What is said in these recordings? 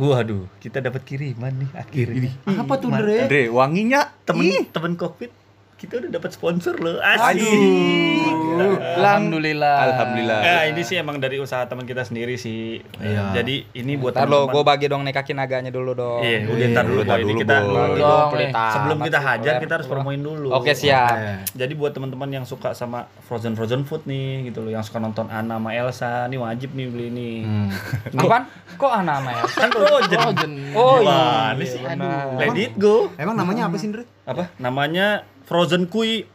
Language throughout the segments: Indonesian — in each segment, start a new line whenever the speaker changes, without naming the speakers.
Waduh, kita dapat kiriman nih akhirnya.
Apa tuh. Dre?
Dre, wanginya
Temen
Ih.
temen covid kita udah dapat sponsor loh. Asik.
Aduh.
Alhamdulillah.
Alhamdulillah.
Ya, ini sih emang dari usaha teman kita sendiri sih.
Iya.
Jadi ini buat
Ntar lo, gue bagi dong nih kaki naganya dulu dong.
Iya, udah ntar dulu
Ntar
Boy. Ini
dulu,
kita
nih.
sebelum kita hajar kita harus promoin dulu.
Oke, siap.
Jadi buat teman-teman yang suka sama frozen frozen food nih gitu loh, yang suka nonton Anna sama Elsa, nih wajib nih beli ini.
Apaan? Kok anak namanya?
Kan frozen.
Oh iya.
Let it go.
Emang namanya apa sih, Dre?
Apa? Namanya Frozen Kui.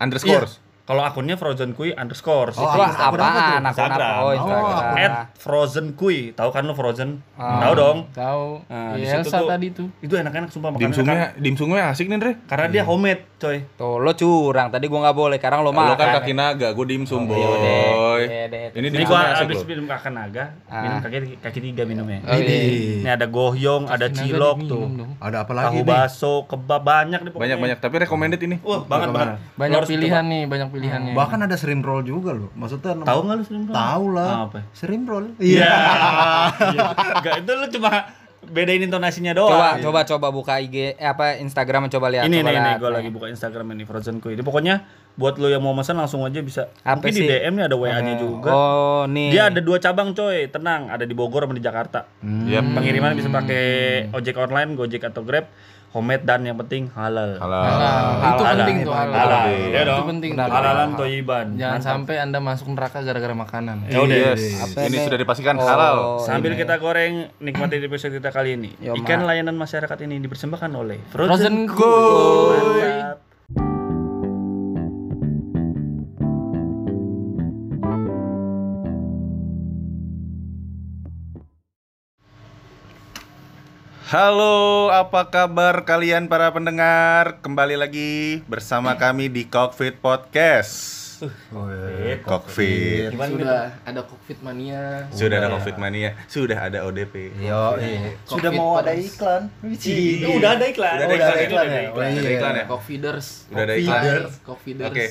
Underscore.
Kalau akunnya Frozen Kui underscore.
Oh,
Wah,
akun apa tuh?
apaan? Akun apa?
Instagram.
Oh,
Oh,
Instagram.
At Frozen Kui. Tahu kan lo Frozen?
Ah.
Tahu dong.
Tahu.
Nah, di
Iya,
situ
Elsa
tuh-
tadi tuh.
Itu enak-enak sumpah makannya.
Dimsumnya,
kan-
dimsumnya asik nih, Dre.
Karena dia homemade, coy.
Tuh, lo curang. Tadi gua nggak boleh, sekarang lo
Lo
makan.
kan kaki naga, gue dimsum
Oh, iya deh.
boy.
Iya deh.
Ini
Ini
dimsumnya
gua habis minum makan naga,
Ah.
minum kaki kaki tiga minumnya.
Oh, iya.
Ini ada gohyong, ada cilok tuh.
dong.
Ada apa lagi
Tahu
nih?
bakso, kebab banyak nih pokoknya.
Banyak-banyak, tapi recommended ini.
Wah, banget banget. Lo
Banyak pilihan nih, banyak pilihannya.
Bahkan ada shrimp roll juga loh. Maksudnya.
Tahu nggak lu sebelum
Tahu lah.
Ah, apa?
Shrimp roll.
Iya. Enggak, itu lu cuma bedain intonasinya doang.
Coba, coba, coba buka IG, eh, apa Instagram coba lihat.
ini
coba
nih, nih
lihat.
gue lagi buka Instagram ini Frozen Kui. Ini pokoknya buat lo yang mau pesan langsung aja bisa.
Apa
Mungkin
sih?
di DM nih ada WA-nya juga.
Oh, nih.
Dia ada dua cabang coy, tenang, ada di Bogor sama di Jakarta.
Yap.
Pengiriman bisa pakai ojek online, Gojek atau Grab, homemade dan yang penting halal.
Halal.
Halal. Itu
Halal.
penting tuh halal.
Halal.
Iya
Iya
Itu
dong.
penting.
Benar.
tuh.
Halalan toyiban.
Jangan
Mantap.
sampai Anda masuk neraka gara-gara makanan.
Ya udah.
Yes.
Apa
Ini sudah dipastikan
Oh,
halal.
Sambil
ini.
kita goreng, nikmati episode kita kali ini.
Yo,
Ikan
Ma.
layanan masyarakat ini dipersembahkan oleh
Frozen
Frozen,
Kuy.
Halo, apa kabar kalian para pendengar? Kembali lagi bersama kami di Cockpit Podcast. Cockpit.
Gimana nih?
Sudah ada Covid mania.
Sudah ada Covid mania, sudah ada ODP.
Yo,
iya.
Sudah mau ada iklan.
Itu udah ada iklan.
Udah ada
Oh,
iklan,
iklan
udah ada
ya?
iklan.
Oh,
Ada
iya.
iklan ya?
Coviders.
Udah ada iklan.
Coviders.
Oke.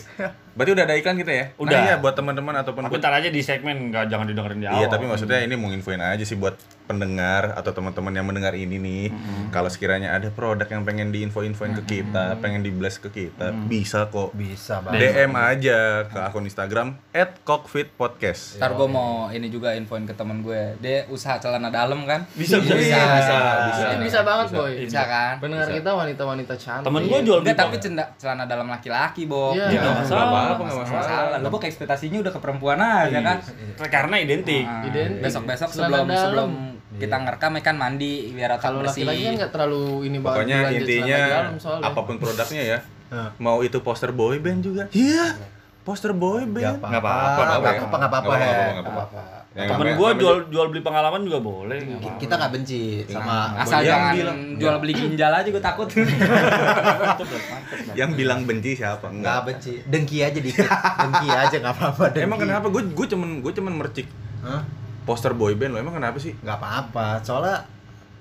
Berarti udah ada iklan kita ya?
Udah.
Nah, iya buat teman-teman ataupun
Tapi
buat
ntar aja di segmen, nggak jangan didengerin di awal.
Iya, tapi maksudnya ini mau infoin aja sih buat pendengar atau teman-teman yang mendengar ini nih. Kalau sekiranya ada produk yang pengen diinfo-infoin ke kita, pengen di blast ke kita, bisa kok.
Bisa banget.
DM aja ke akun Instagram @cockfitpodcast.
Ntar gue mau ini juga infoin ke temen gue. Dia usaha celana dalam kan?
Bisa, bisa,
bisa,
bisa,
bisa,
bisa.
Ini bisa banget,
Bisa.
boy.
Bisa kan?
Pendengar kita wanita-wanita cantik.
Temen gue jual
Enggak, tapi cenda, celana dalam laki-laki, Bo.
Iya.
Iya, nggak
Nggak
masalah.
apa-apa, nggak masalah.
Masalah. Lo kok ekspektasinya udah ke perempuan aja kan?
Karena identik.
Ah,
Identik.
Besok-besok sebelum sebelum kita ngerekam ya kan mandi biar otak
Kalau
bersih.
laki-laki kan nggak terlalu ini banget.
Pokoknya intinya
dalam soalnya.
apa pun produknya ya. Mau itu poster boy band juga. Iya. Poster boy band.
Nggak apa-apa,
Nggak
nggak
apa-apa, nggak apa-apa.
Nggak
ya.
apa-apa,
Temen gue jual jual beli pengalaman juga boleh. apa-apa.
Kita nggak benci sama
Asal
Yang
jangan
bilang-
jual beli ginjal aja gue takut.
yang bilang benci siapa?
nggak
Enggak.
benci. Dengki aja dikit. Dengki aja nggak apa-apa.
Emang kenapa? Gue gue cuman gue cuman mercik
Hah?
Poster boy band lo. Emang kenapa sih?
Nggak apa-apa. Soalnya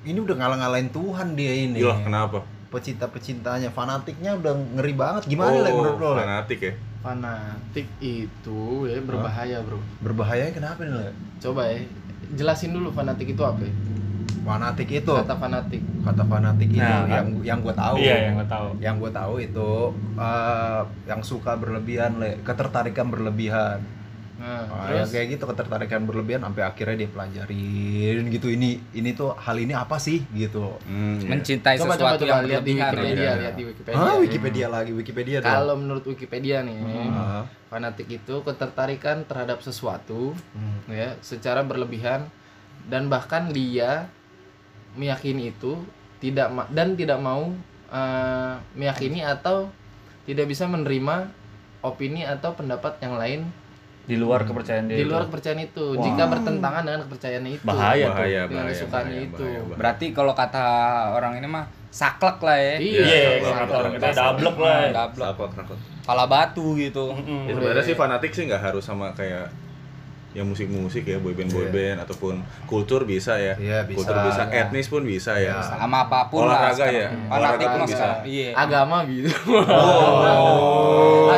ini udah ngalah-ngalahin Tuhan dia ini.
Iya, kenapa?
Pecinta-pecintanya, fanatiknya udah ngeri banget. Gimana lah menurut lo?
Fanatik ya.
Fanatik itu ya berbahaya, Bro.
Berbahayanya kenapa nih? Le?
Coba ya. Jelasin dulu fanatik itu apa ya?
Fanatik itu
Kata fanatik.
kata fanatik itu
Nah, kan?
yang yang gue tahu.
Iya, yang gue tahu.
Yang gue tahu itu eh, yang suka berlebihan, le, ketertarikan berlebihan.
Nah,
yang
terus
kayak gitu ketertarikan berlebihan sampai akhirnya dia pelajarin gitu ini ini tuh hal ini apa sih gitu.
Hmm, iya.
Mencintai
coba coba
sesuatu
coba
yang
lihat di. Wikipedia,
ya.
lihat di Wikipedia.
Ah. Wikipedia lagi Wikipedia.
Kalau menurut Wikipedia nih,
Ah,
fanatik itu ketertarikan terhadap sesuatu
hmm.
ya secara berlebihan dan bahkan dia meyakini itu tidak ma- dan tidak mau eh, meyakini atau tidak bisa menerima opini atau pendapat yang lain
Di luar kepercayaan dia.
di
itu.
luar kepercayaan itu
Wah.
jika bertentangan dengan kepercayaannya itu
Bahaya tuh.
bahaya,
dengan
bahaya,
kesukaannya
bahaya,
itu.
bahaya, bahaya.
Berarti kalau kata orang ini mah saklek lah ya.
Iya,
Iya,
sama-
kalau kata orang kita dablek lah.
Dablek.
Apa, kenapa?
Pala batu gitu.
Mm-mm.
Ya sebenarnya sih fanatik sih nggak harus sama kayak yang musik-musik ya boyband boyband ataupun kultur bisa ya
Iya, bisa.
kultur bisa etnis pun bisa ya
sama apa pun lah
Olahraga ya?
fanatik
Olahraga pun bisa.
iya
agama gitu
oh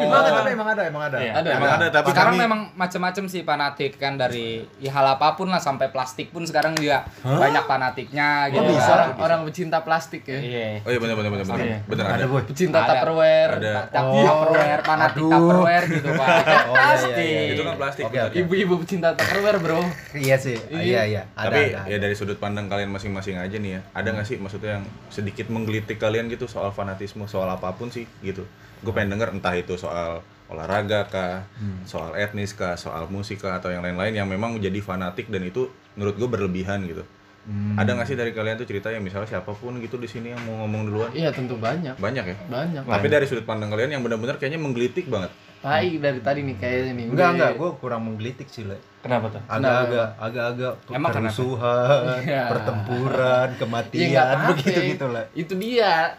Emang ada, tapi emang ada, emang ada.
Iya.
Ada,
emang ada tapi
sekarang
kami-
memang macam-macam sih fanatik kan dari ya hal apa pun lah sampai plastik pun sekarang juga banyak fanatiknya gitu
bisa?
kan.
orang orang pecinta plastik ya
Iya.
oh iya benar benar benar benar
Iya.
benar
Ada,
ada
boy.
pecinta
Ada.
tupperware
ada
Tak-
Oh.
Tupperware, fanatik. Tupperware gitu pak
Oh, iya, iya,
plastik
iya.
itu kan plastik
Ibu-ibu pecinta tupperware bro.
Iya sih. Ah, Iya, iya. Ada,
tapi
ada,
ya
ada.
dari sudut pandang kalian masing-masing aja nih ya ada nggak sih maksudnya yang sedikit menggelitik kalian gitu soal fanatisme soal apa pun sih gitu? Gue pengen denger entah itu soal olahraga kah
Hmm.
soal etnis kah soal musik kah atau yang lain-lain yang memang menjadi fanatik dan itu menurut gue berlebihan gitu.
Hmm.
ada nggak sih dari kalian tuh cerita yang misalnya siapa pun gitu di sini yang mau ngomong duluan?
Iya tentu banyak.
Banyak ya?
Banyak.
Tapi dari sudut pandang kalian yang benar-benar kayaknya menggelitik banget
tai dari tadi nih kayaknya nih
Enggak, enggak, gue kurang menggelitik sih, Le.
Kenapa tuh?
Agak-agak, agak-agak kerusuhan,
Iya.
pertempuran, kematian,
apa-apa.
begitu-gitu, Le.
itu dia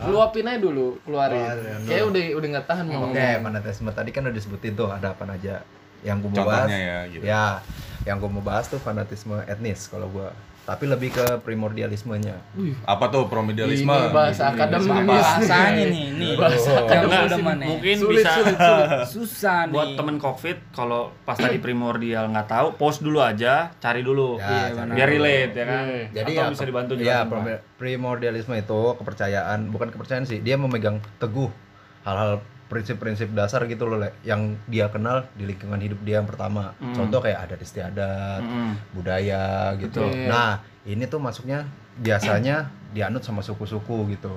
luapin aja dulu keluarin
Oh,
kayak udah udah nggak tahan mau
Oke, fanatisme tadi kan udah disebutin tuh ada apa aja. Yang gue mau bahas,
ya gitu
ya, yang gue mau bahas tuh fanatisme etnis kalau gue. Tapi lebih ke primordialismenya.
apa tuh promedialisme
Ini bahasa akademis
bahasanya nih nih
Bahasa
mana
mungkin
Sulit,
bisa
sulit, sulit.
susah nih
buat temen covid kalau pas tadi primordial nggak tahu post dulu aja cari dulu
Ya,
Iya,
cari
biar
dulu.
relate ya kan
Iya.
Jadi
Atau
ya
bisa dibantu
ya,
juga
prim- primordialisme itu kepercayaan, bukan kepercayaan sih. Dia memegang teguh hal-hal prinsip-prinsip dasar gitu loh, Le, yang dia kenal di lingkungan hidup dia yang pertama.
Hmm.
Contoh kayak adat istiadat,
Mm-mm.
budaya gitu.
Betul.
Nah, ini tuh masuknya biasanya dianut sama suku-suku gitu.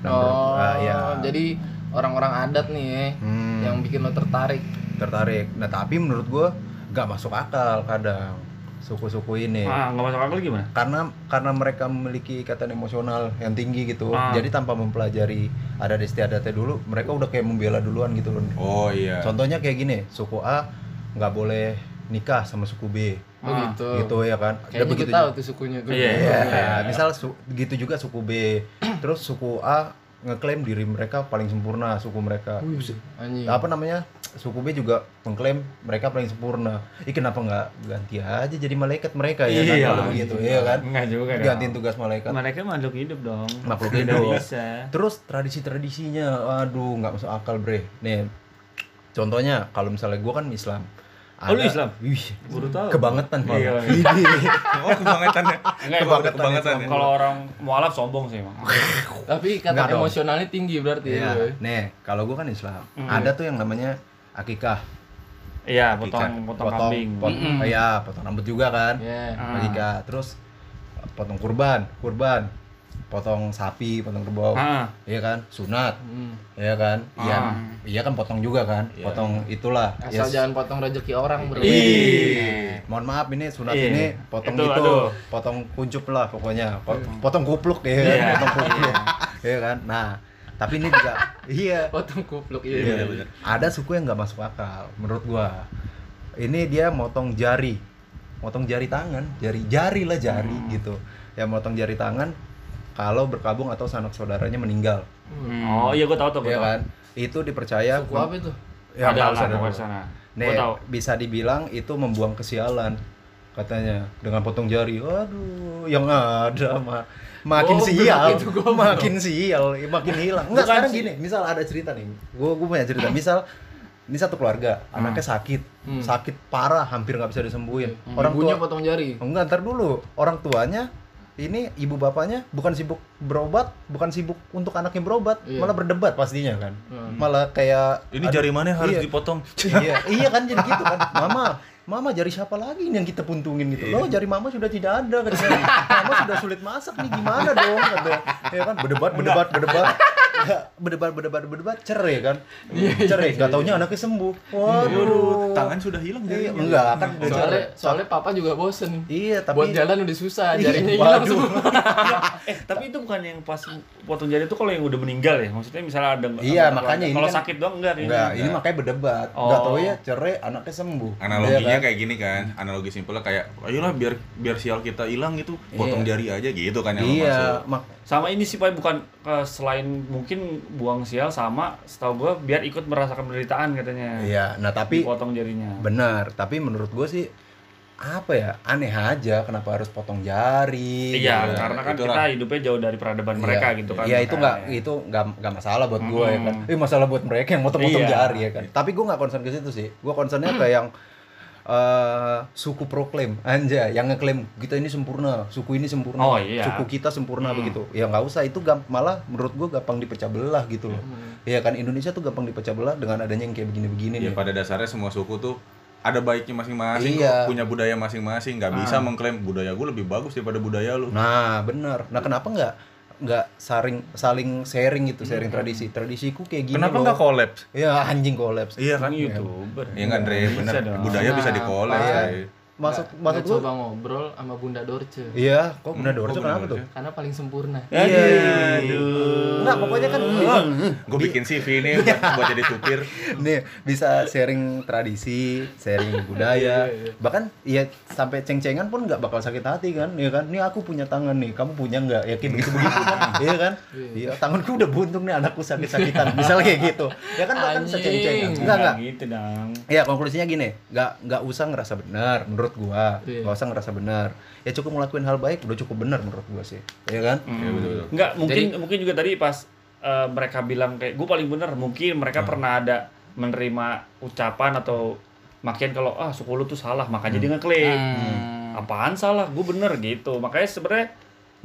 Nah,
oh
ah, ya
jadi orang-orang adat nih ya,
Hmm,
yang bikin lo tertarik
tertarik. Nah, tapi menurut gua nggak masuk akal kadang suku-suku ini.
ah nggak masuk akal gimana?
Karena karena mereka memiliki ikatan emosional yang tinggi gitu.
Ah.
jadi tanpa mempelajari adat istiadatnya dulu mereka udah kayak membela duluan gitu loh.
Oh iya.
Contohnya kayak gini suku A nggak boleh nikah sama suku B.
Oh
Ah,
gitu.
Gitu ya kan?
Kayaknya
begitu
tahu tuh sukunya tuh
Iya,
Iya,
iya.
misal su- gitu juga suku B. Terus suku A ngeklaim diri mereka paling sempurna suku mereka.
Anjing.
Apa namanya suku B juga mengklaim mereka paling sempurna Ih kenapa nggak ganti aja jadi malaikat mereka ya kan
Iya.
kalau begitu iya kan
Enggak juga dong.
gantiin tugas malaikat
mereka makhluk hidup dong
Makhluk hidup.
bisa
Terus tradisi-tradisinya, aduh nggak masuk akal bre. Nih, contohnya kalau misalnya gua kan Islam.
Oh, lu Islam?
Wih,
baru tahu
kebangetan
Iya,
malah.
oh kebangetan ya
Enggak,
kebangetan,
emang-
kebangetan ya
kalau orang mualaf sombong sih emang
tapi
Enggak
kata
dong.
emosionalnya tinggi berarti
Iya.
ya
Nih, kalau gua kan Islam.
Hmm.
Ada tuh yang namanya akikah.
iya
Ikan.
potong potong kambing
pot-
Mm-mm.
iya, potong rambut juga kan.
ya
Ah.
Akikah. Terus potong kurban, kurban. Potong sapi, potong kerbau.
ah
Iya kan? Sunat.
Hmm.
Iya kan? Iya.
Ah.
Iya kan potong juga kan?
Iya.
Potong itulah.
asal
Yes.
jangan potong rezeki orang bro
Ih, mohon maaf ini sunat
Iya.
ini potong
Itu,
itu,
aduh.
potong kuncup lah pokoknya, Pot- potong kupluk ya, kan?
Iya.
potong kupluk, ya kan. Nah, tapi ini juga, iya,
potong kupluk iya,
iya.
iya.
bener.
ada suku yang nggak masuk akal, menurut gua. Ini dia motong jari, motong jari tangan, jari jari lah jari gitu, ya motong jari tangan kalau berkabung atau sanak saudaranya meninggal,
oh iya gua tahu tuh gua
ya
tahu.
kan. Itu dipercaya
suku apa itu
Ya,
ada lah sana
Nih,
gua tahu
bisa dibilang itu membuang kesialan katanya dengan potong jari. Waduh, yang ada mah makin
Goblok,
sial,
itu goblok.
makin sial, makin hilang. Enggak sekarang gini, misal ada cerita nih. Gua gua punya cerita. Misal ini satu keluarga, anaknya sakit,
Hmm.
sakit parah, hampir nggak bisa disembuhin.
Hmm.
Orang
ibunya
tua,
potong jari
enggak ntar dulu, orang tuanya ini ibu bapaknya bukan sibuk berobat, bukan sibuk untuk anaknya berobat,
Iya.
malah berdebat pastinya kan.
Hmm.
Malah kayak
ini jari mana harus
iya.
dipotong
iya, iya kan jadi gitu kan. Mama, mama jari siapa lagi nih yang kita puntungin gitu. Loh, jari mama sudah tidak ada kan. Mama sudah sulit masak nih gimana dong kata. Ya kan berdebat berdebat berdebat. Ya, berdebat berdebat berdebat cerai kan. cerai, enggak taunya anaknya sembuh. Waduh.
tangan sudah hilang
Iya,
jarinya
enggak kan
soalnya soalnya papa juga bosen
Iya, tapi
buat jalan udah susah
Iya,
jarinya hilang semua
eh tapi itu bukan yang pas potong jari itu kalau yang udah meninggal ya maksudnya misalnya ada
Iya, makanya ini
kalau
kan-
sakit doang enggak
Enggak, ini makanya berdebat.
Oh.
Enggak tahu ya cerai anaknya sembuh.
analoginya Kayak gini kan analogi simpelnya kayak ayolah biar biar sial kita hilang itu potong
Iya.
jari aja gitu kan yang lo maksud
Iya, mak
sama ini sih pak bukan eh, selain mungkin buang sial sama setahu gue biar ikut merasakan penderitaan katanya
Iya, nah tapi
potong jarinya
benar, tapi menurut gue sih apa ya aneh aja kenapa harus potong jari
iya
gitu.
karena kan
itulah.
kita hidupnya jauh dari peradaban mereka
Iya.
gitu kan
Iya itu nggak itu nggak nggak masalah buat gue ya kan.
Hmm.
Eh masalah buat mereka yang motong-motong
Iya.
jari ya kan. Tapi gue nggak concern ke situ sih. Gue concernnya ke yang eh, suku proklaim anja yang ngeklaim kita ini sempurna, suku ini sempurna,
Oh, iya.
suku kita sempurna
Hmm.
begitu. Ya nggak usah itu gamp- malah menurut gue gampang dipecah belah gitu loh. Iya kan Indonesia tuh gampang dipecah belah dengan adanya yang kayak begini-begini
Ya
nih.
pada dasarnya semua suku tuh ada baiknya masing-masing
Iya.
kok, punya budaya masing-masing, nggak bisa mengklaim budaya gue lebih bagus daripada budaya lu.
Nah bener. Nah kenapa nggak nggak saling saling sharing gitu, sharing tradisi. Tradisiku kayak gini
Kenapa nggak kolaps?
Ya anjing kolaps.
Iya kan?
youtuber
Iya nggak Dre,
Bisa
bener. Budaya bisa
Nah,
dikolaps.
iya.
Nggak-
maksud
nggak
gue
coba ngobrol sama Bunda Dorce
Iya, kok benar Dorce
kok
kenapa
benar
tuh?
Karena paling sempurna.
Iya.
aduh
Enggak, pokoknya kan
Gue bikin CV ini buat, buat jadi supir.
nih bisa sharing tradisi, sharing budaya. Bahkan ya sampai ceng-cengan pun nggak bakal sakit hati kan, ya kan? Nih aku punya tangan nih, kamu punya nggak? Yakin begitu begitu kan? Iya kan? Iya, tanganku udah buntung nih, anakku sakit-sakitan. Misalnya kayak gitu. Ya kan bahkan seceng-cengan. Enggak,
Nggak
enggak.
gitu dong
Ya konklusinya gini, nggak nggak usah ngerasa benar menurut gua,
Iya.
nggak usah ngerasa benar. Ya cukup ngelakuin hal baik udah cukup benar menurut gua sih, ya kan?
Iya betul betul.
Enggak, mungkin mungkin juga tadi pas eh, mereka bilang kayak gue paling bener, mungkin mereka pernah ada menerima ucapan atau makian kalau ah suku lu tuh salah, makanya dia ngeklaim.
Hmm.
Apaan salah? Gue bener gitu. Makanya sebenarnya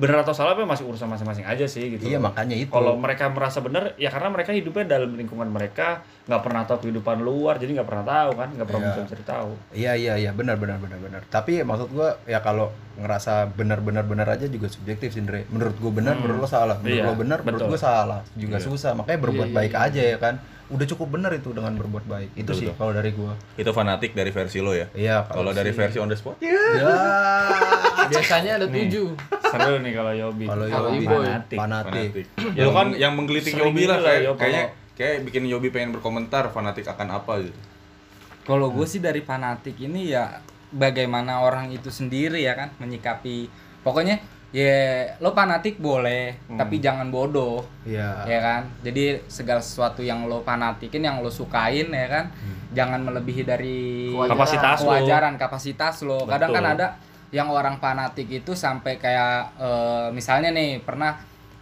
bener atau salah apa masih urusan masing-masing aja sih gitu.
Iya makanya itu.
Kalau mereka merasa bener, ya karena mereka hidupnya dalam lingkungan mereka, nggak pernah tahu kehidupan luar, jadi nggak pernah tahu kan, nggak pernah
Iya.
bisa mencari tahu.
Iya iya iya benar benar benar benar. Tapi maksud gua ya kalau ngerasa benar benar benar aja juga subjektif sih. Menurut gua benar, menurut lo salah. Menurut
Iya,
lo benar, menurut gua salah. Juga susah. Makanya berbuat
Iya, iya,
baik
iya.
aja ya kan. Udah cukup benar itu dengan berbuat baik. Itu sih kalau dari gua.
Itu fanatik dari versi lo ya.
Iya
Kalau dari versi on the spot?
ya
Biasanya ada tujuh.
Seru nih kalau Yobi.
kalau Yobi
fanatik.
fanatik.
Fanatik.
Ya,
yang
kan
yang menggelitik Yobi lah
gitu
kayak kayaknya kayak bikin Yobi pengen berkomentar fanatik akan apa gitu.
Kalau gue sih dari fanatik ini ya bagaimana orang itu sendiri ya kan menyikapi. Pokoknya ya lo fanatik boleh, tapi jangan bodoh.
Iya.
Ya kan? Jadi segala sesuatu yang lo fanatikin, yang lo sukain ya kan, jangan melebihi dari
Kewajaran.
Kapasitas lo.
kewajaran, kapasitas lo. Kadang kan
Betul.
ada yang orang fanatik itu sampai kayak eh, misalnya nih pernah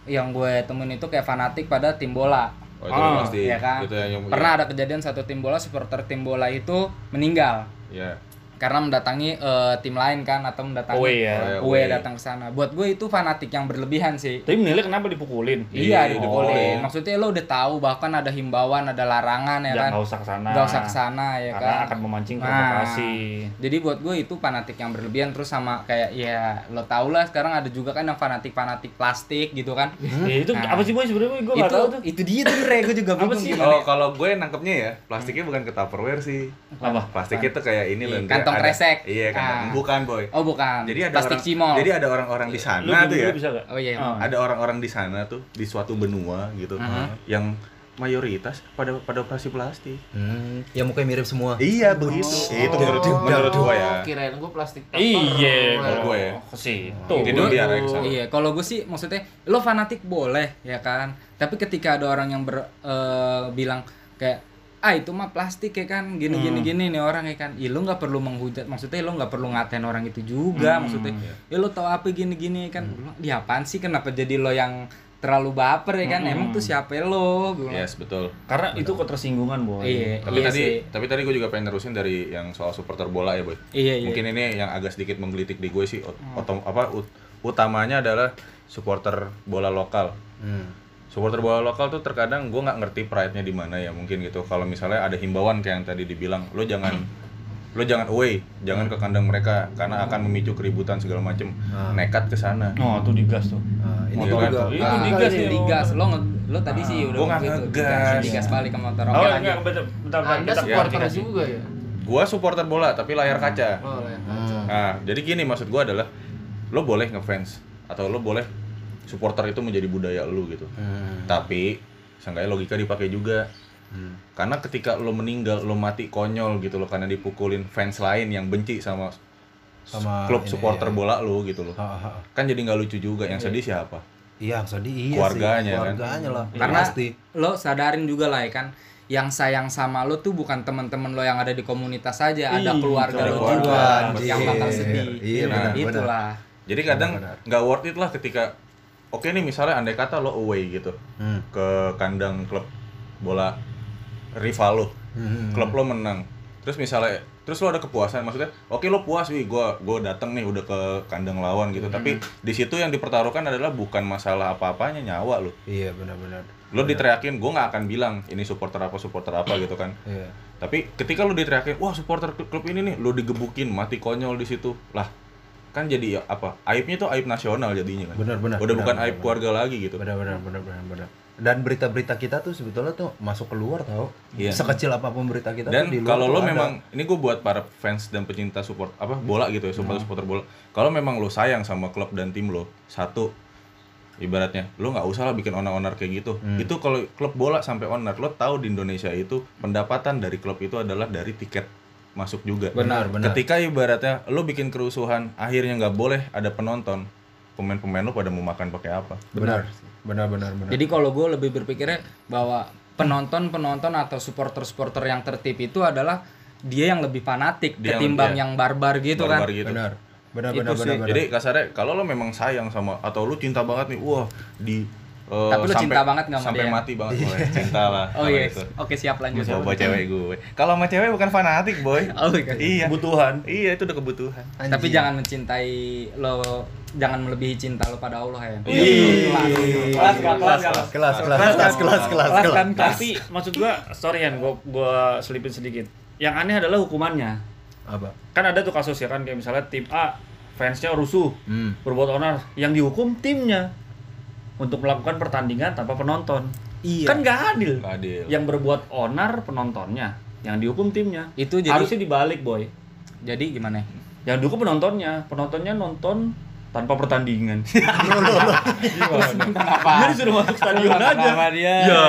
yang gue temuin itu kayak fanatik pada tim bola.
Oh, itu
Ah,
pasti.
ya kan?
Itu yang
Pernah ada kejadian satu tim bola supporter tim bola itu meninggal
Ya.
Karena mendatangi eh, tim lain kan atau mendatangi
Away ya.
Away
datang ke sana. Buat gue itu fanatik yang berlebihan sih.
Tapi menilai kenapa dipukulin?
Iya,
Iya,
dipukulin.
oh.
Maksudnya lo udah tahu bahkan ada himbauan, ada larangan ya
Ya,
kan.
nggak usah ke sana.
Nggak usah ke sana ya
Karena
kan.
akan memancing
Nah,
provokasi.
Jadi buat gue itu fanatik yang berlebihan terus sama kayak ya lo tau lah sekarang ada juga kan yang fanatik-fanatik plastik gitu kan.
Ya, itu
Nah.
apa sih boy sebenarnya gue nggak
itu
tahu tuh.
itu dia tuh Re, gue juga
Apa
bingung
sih?
gimana.
Oh, kalau gue nangkepnya ya, plastiknya bukan ke Tupperware sih.
Apa?
Plastiknya tuh kayak ini
Iya,
loh. Ndre.
Kantong
Ada-
kresek.
Iya, kantong.
Ah.
Bukan, boy.
Oh bukan.
Jadi ada
plastik
orang,
cimol.
Jadi ada orang-orang di
Lu
sana
dulu
tuh ya.
bisa gak?
Oh iya.
Ah.
Ada orang-orang di sana tuh di suatu benua gitu yang mayoritas pada pada operasi plastik.
Hmm, ya mukanya mirip semua.
Iya, begitu. itu menurut menurut gue ya.
Oh, kirain gue plastik.
Iya,
Kalau gue ya.
ke situ.
Itu dia.
Iya, kalau gue sih maksudnya lo fanatik boleh ya kan. Tapi ketika ada orang yang ber, eh, bilang kayak ah itu mah plastik ya kan gini gini gini nih orang ya kan. Ya lo nggak perlu menghujat maksudnya lo nggak perlu ngatain orang itu juga maksudnya. Ya lo tau apa gini gini kan. Bilang, Dia apaan sih kenapa jadi lo yang terlalu baper ya kan? Emang tuh siapa lo? Gue.
Yes, betul.
Karena itu ketersinggungan boy.
Iya,
Tapi
iya
tadi
sih.
tapi tadi gue juga pengen nerusin dari yang soal supporter bola ya, Boy.
Iya, iya.
Mungkin ini yang agak sedikit menggelitik di gue sih otom- apa ut- utamanya adalah supporter bola lokal.
Hmm.
Supporter bola lokal tuh terkadang gue nggak ngerti pride-nya di mana ya mungkin gitu. Kalau misalnya ada himbauan kayak yang tadi dibilang, lo jangan lo jangan away, jangan ke kandang mereka karena akan memicu keributan segala macem. Nekat ke sana.
Oh, tuh digas tuh.
Nah, ini
Motor
juga.
itu.
Itu
Ah,
digas
iya,
ya.
digas. Lo nge, lo tadi sih udah
Gua nggak
gitu,
ngegas.
digas, digas balik ke motor. Oke,
Oh, enggak, bentar, bentar, bentar,
Anda supporter juga ya?
Gua supporter bola tapi layar kaca.
Oh, ya.
Nah, jadi gini maksud gua adalah lo boleh ngefans atau lo boleh supporter itu menjadi budaya lo gitu.
Hmm.
Tapi seenggaknya logika dipakai juga.
Hmm.
Karena ketika lo meninggal, lo mati konyol gitu loh karena dipukulin fans lain yang benci sama
Sama
klub
ini,
supporter
iya.
bola lo gitu loh.
Ha, ha, ha.
Kan jadi nggak lucu juga. Yang sedih siapa?
Iya, sedih iya
Keluarganya,
sih.
kan?
Keluarganya lah.
Karena
pasti.
lo sadarin juga lah ya kan yang sayang sama lo tuh bukan teman-teman lo yang ada di komunitas saja, ada keluarga lo
keluarga,
juga
anjir.
yang bakal sedih.
Iya,
Nah,
benar, benar.
itulah.
Jadi kadang nggak worth it lah ketika oke nih misalnya andai kata lo away gitu
Hmm.
ke kandang klub bola rival lo,
Hmm.
klub lo menang. Terus misalnya terus lo ada kepuasan maksudnya oke lo puas wih gua gua datang nih udah ke kandang lawan gitu tapi di situ yang dipertaruhkan adalah bukan masalah apa-apanya nyawa lo
Iya, benar-benar.
lo diteriakin gue nggak akan bilang ini supporter apa supporter apa gitu kan
Iya.
tapi ketika lo diteriakin wah supporter klub ini nih lo digebukin mati konyol di situ lah kan jadi apa aibnya tuh aib nasional jadinya kan
Benar, benar.
udah
benar,
bukan
benar,
aib
benar.
keluarga lagi gitu
Benar, benar, benar, benar, benar. Dan berita-berita kita tuh sebetulnya tuh masuk keluar tau.
Iya.
Sekecil apa pun berita kita
dan
tuh
kalau lo
ada.
memang ini gue buat para fans dan pecinta support apa bola gitu ya
Hmm.
supporter supporter bola kalau memang lo sayang sama klub dan tim lo satu ibaratnya lo nggak usah lah bikin onar-onar kayak gitu
Hmm.
itu kalau klub bola sampai onar lo tahu di Indonesia itu pendapatan dari klub itu adalah dari tiket masuk juga
benar, benar.
ketika ibaratnya lo bikin kerusuhan akhirnya nggak boleh ada penonton pemain-pemain lo pada mau makan pakai apa
benar. Benar, benar, benar.
Jadi kalau gue lebih berpikirnya bahwa penonton-penonton atau supporter-supporter yang tertib itu adalah dia yang lebih fanatik
Dia yang-
ketimbang
iya.
yang barbar gitu
Barbar
kan.
gitu.
benar. Benar,
Itu
benar,
sih.
benar, benar.
Jadi kasarnya kalau lo memang sayang sama atau lo cinta banget nih, wah di eh,
Tapi lo cinta banget nggak sama
sampai
dia?
mati banget gue cinta lah.
Oh iya.
itu.
Oke, siap lanjut.
Gue bawa cewek gue. Kalau sama cewek bukan fanatik boy.
Oh iya.
iya.
Kebutuhan.
Iya itu udah kebutuhan.
Tapi
Anjing.
jangan mencintai lo jangan melebihi cinta lo pada Allah ya.
Kelas, kelas, kelas, kelas.
kelas, kelas, kelas, kelas,
kan kelas.
Tapi maksud gua, sorry Yan, gua gua selipin sedikit. Yang aneh adalah hukumannya.
Apa?
Kan ada tuh kasus ya kan kayak misalnya tim A fansnya rusuh,
Hmm.
berbuat onar, yang dihukum timnya untuk melakukan pertandingan tanpa penonton.
Iya.
Kan nggak adil.
Nggak adil.
Yang berbuat onar penontonnya, yang dihukum timnya.
Itu jadi
Harusnya dibalik, boy.
jadi gimana?
Yang dihukum penontonnya, penontonnya nonton tanpa pertandingan.
Kenapa?
Dia disuruh masuk stadion aja.
Kenapa dia?
Ya.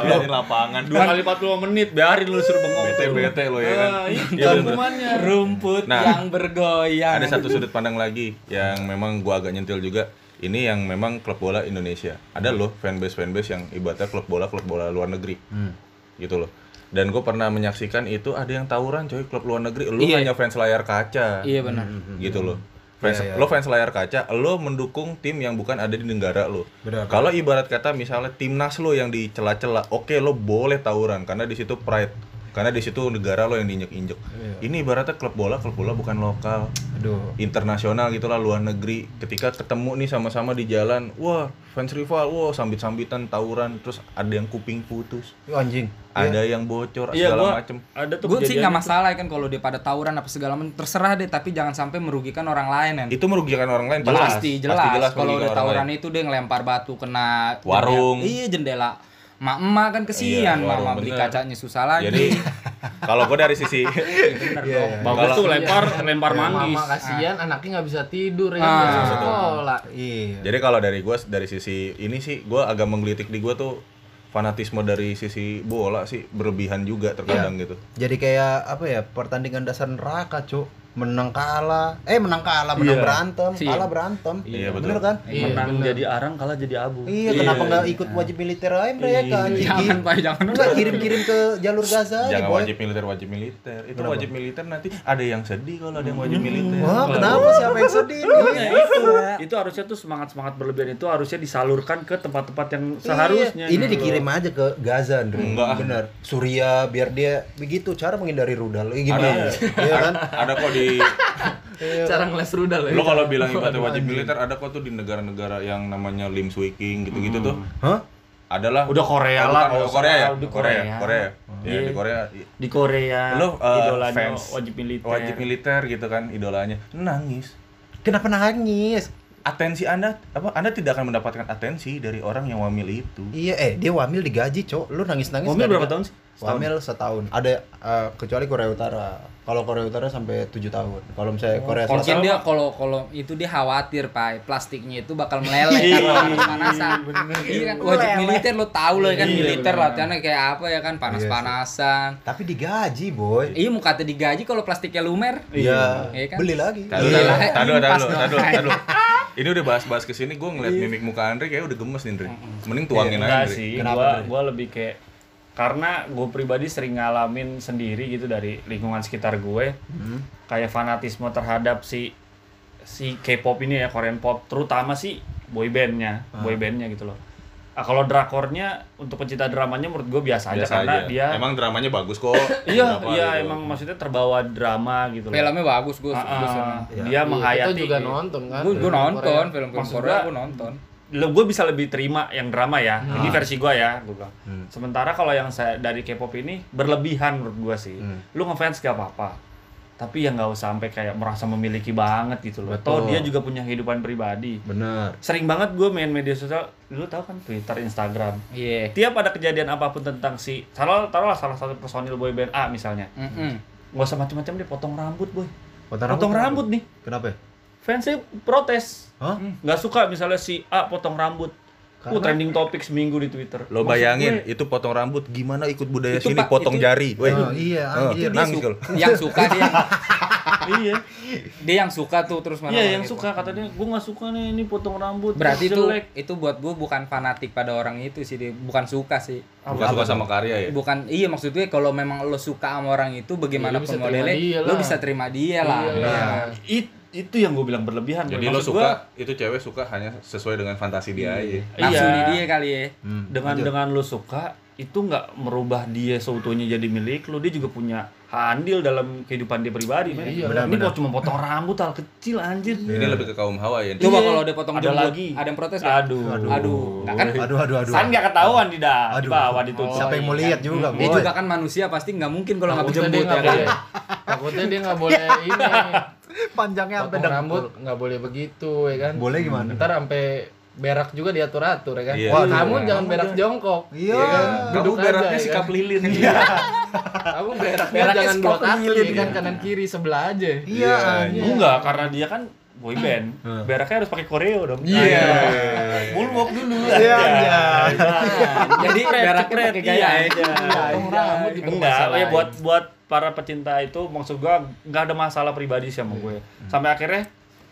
Di lapangan.
Dua kali 40 menit, biarin lu suruh bengong.
Bete bete lo ya kan.
Ah, itu
Iya,
hukumannya.
Rumput
Nah,
yang bergoyang.
Ada satu sudut pandang lagi yang memang gua agak nyentil juga. Ini yang memang klub bola Indonesia. Ada loh fanbase fanbase yang ibaratnya klub bola klub bola luar negeri.
Hmm.
gitu loh dan gue pernah menyaksikan itu ada yang tawuran coy klub luar negeri lu
Iya.
hanya fans layar kaca
Iya benar.
gitu loh fans
Iya, iya.
lo fans layar kaca lo mendukung tim yang bukan ada di negara lo
Benar.
kalau ibarat kata misalnya timnas lo yang dicela-cela oke lo boleh tawuran karena di situ pride karena di situ negara lo yang diinjek-injek
Iya.
ini ibaratnya klub bola klub bola bukan lokal
Aduh.
internasional gitulah luar negeri ketika ketemu nih sama-sama di jalan wah fans rival wah sambit-sambitan tawuran terus ada yang kuping putus
Ih, anjing.
ada yang bocor
Iya,
segala
gua
macem
ada tuh
Gue sih nggak masalah kan kalau dia pada tawuran apa segala macam terserah deh tapi jangan sampai merugikan orang lain kan.
itu merugikan orang lain
Pasti jelas, kalau
merugikan
udah tawuran
lain.
itu dia ngelempar batu kena jendela-
Warung.
Iya jendela. Mak emak kan
Iya,
kesian
warung,
mama beli kacanya susah lagi.
jadi kalau gue dari sisi
bener dong.
Bagus tuh lempar lempar manggis.
Mama kasihan anaknya nggak bisa tidur ya
Ah.
sekolah.
Iya.
jadi kalau dari gue dari sisi ini sih gue agak menggelitik di gue tuh fanatisme dari sisi bola sih berlebihan juga terkadang gitu
Jadi kayak apa ya pertandingan dasar neraka cuk menang kalah eh menang kalah menang
Iya.
berantem
Iya.
kalah berantem
Iya, betul.
bener kan
Iya,
Menang
bener.
jadi arang, kalah jadi abu.
iya kenapa nggak ikut wajib militer aja mereka anjing
Jangan pak, jangan.
Enggak kirim-kirim ke jalur Gaza aja
jangan
boy.
wajib militer wajib militer itu wajib militer nanti ada yang sedih kalau ada yang wajib militer
Wah, kenapa siapa yang sedih
itu itu harusnya tuh semangat semangat berlebihan itu harusnya disalurkan ke tempat-tempat yang seharusnya.
Iya. Ini
gitu
dikirim aja ke Gaza, Andre.
Enggak.
Bener. Suria biar dia begitu cara menghindari rudal. Eh, gimana?
Ada.
Iya kan?
ada kok di
Cara ngeles rudal ya.
lo kalau bilang ibaratnya wajib militer ada kok tuh di negara-negara yang namanya lim swiking gitu-gitu tuh
Hah?
adalah
Udah Korea
Ah,
lah,
bukan,
nggak
Korea ya.
Di
Korea
Korea.
Korea ya
Iya.
di Korea
Di Korea
lo uh,
idolanya
fans
wajib militer.
wajib militer gitu kan idolanya nangis
Kenapa nangis?
atensi anda apa anda tidak akan mendapatkan atensi dari orang yang wamil itu
Iya, eh dia wamil digaji, Cok. Lu nangis-nangis
Wamil
nggak
berapa tahun sih? Setahun.
Wamil setahun. Ada eh, kecuali Korea Utara. Kalau Korea Utara sampai 7 tahun. Kalau misalnya Korea
Mungkin
Selatan
dia kalau kalau itu dia khawatir pak plastiknya itu bakal meleleh kan kalau panasan. Iya kan wajib militer lo tahu lah kan militer latihannya kayak apa ya kan panas-panasan.
tapi digaji, boy.
Iya mau kata digaji kalau plastiknya lumer.
Iya.
Iya kan?
Beli lagi.
Tadu,
Iya.
tadu, tadu, tadu, tadu, tadu. Ini udah bahas-bahas ke sini, gue ngeliat mimik muka Andre kayak udah gemes nih, Andre. Mending tuangin aja,
Enggak
Andre.
sih,
Kenapa,
gua
Dre?
gua lebih kayak karena gue pribadi sering ngalamin sendiri gitu dari lingkungan sekitar gue
Hmm.
kayak fanatisme terhadap si si K-pop ini ya Korean pop terutama sih boy bandnya
Ah.
boy bandnya gitu loh ah, kalau drakornya untuk pencinta dramanya menurut gue biasa, aja
Biasa
karena
aja.
dia
Emang dramanya bagus kok.
iya iya
gitu?
emang maksudnya terbawa drama gitu loh
Filmnya bagus gue.
Ah,
Iya.
dia menghayati
kita juga nonton kan
Gue
film
nonton film-film
Maksud
Korea
gua-
gue nonton.
Lo gue bisa lebih terima yang drama ya ini versi gue ya gue bilang
Hmm.
sementara kalau yang saya dari K-pop ini berlebihan menurut gue sih
Hmm.
lu ngefans gak apa-apa tapi ya nggak usah sampai kayak merasa memiliki banget gitu loh
Betul.
atau dia juga punya kehidupan pribadi
Bener.
sering banget gue main media sosial lu tahu kan Twitter Instagram
Iya.
tiap ada kejadian apa pun tentang si taruh taruhlah salah satu personil boyband A misalnya
Mm-mm.
nggak usah macam-macam dia potong rambut boy
Potong,
potong
kenapa?
rambut nih
Kenapa? ya?
Fansnya protes
Hah?
nggak suka misalnya si A potong rambut Uh,
Karena-
trending topik seminggu di Twitter.
Lo
Maksud
bayangin
gue,
itu potong rambut gimana ikut budaya
Itu,
sini
Pak,
potong
itu-
jari. Weh.
Oh, iya,
Oh,
anjir.
Dia
nangis
su- yang suka dia
iya,
dia yang suka tuh terus mana
iya yang suka katanya gue nggak suka nih ini potong rambut.
berarti itu
jelek.
itu buat gue bukan fanatik pada orang itu sih dia bukan suka sih
Bukan suka sama karya ya.
bukan iya maksud gue kalau memang lo suka sama orang itu
Iya,
bagaimanapun
terima
modelnya lo bisa terima dia lah
Iya
Iya.
lah.
It- itu yang gue bilang berlebihan.
Jadi lo suka
gua,
itu cewek suka hanya sesuai dengan fantasi dia aja.
nafsunya
Iya.
dia kali ya
Hmm,
dengan
lanjut.
dengan lo suka itu nggak merubah dia seutuhnya jadi milik lo dia juga punya andil dalam kehidupan dia pribadi men.
Iya,
ini
benar-benar.
kok cuma potong rambut hal kecil anjir
Ini lebih ke kaum hawa ya.
coba
Iya.
kalau dia potong
Ada
jembut
lagi.
ada yang protes nggak?
aduh
Aduh.
aduh nggak kan
Aduh, aduh, aduh.
San nggak ketahuan di da di bawah ditutup
Oh,
Siapa yang mau
iya.
lihat juga,
dia juga kan manusia pasti nggak mungkin kalau nggak jembut ya kan
takutnya dia nggak boleh ini
Panjangnya sampai dengkul.
rambut nggak boleh begitu ya kan
Boleh gimana?
ntar sampai berak juga diatur atur ya kan
Iya.
Wah, kamu
Iya.
jangan berak jongkok
Iya.
ya kan?
Kamu
Duduk
beraknya
aja, ya
sikap
kan?
lilin.
kamu beraknya
Beraknya
jangan dua kaki
lilin,
ya kan
ya.
kanan kiri sebelah aja
Iya,
Iya,
enggak karena dia kan boy band.
Hmm.
beraknya harus pakai koreo dong.
Iya.
moonwalk dulu
Iya,
aja
jadi
Cepret,
beraknya
cepret,
pakai gaya
iya.
aja.
Potong rambut juga
enggak. ya buat buat para pecinta itu maksud gua nggak ada masalah pribadi sih sama gue sampai akhirnya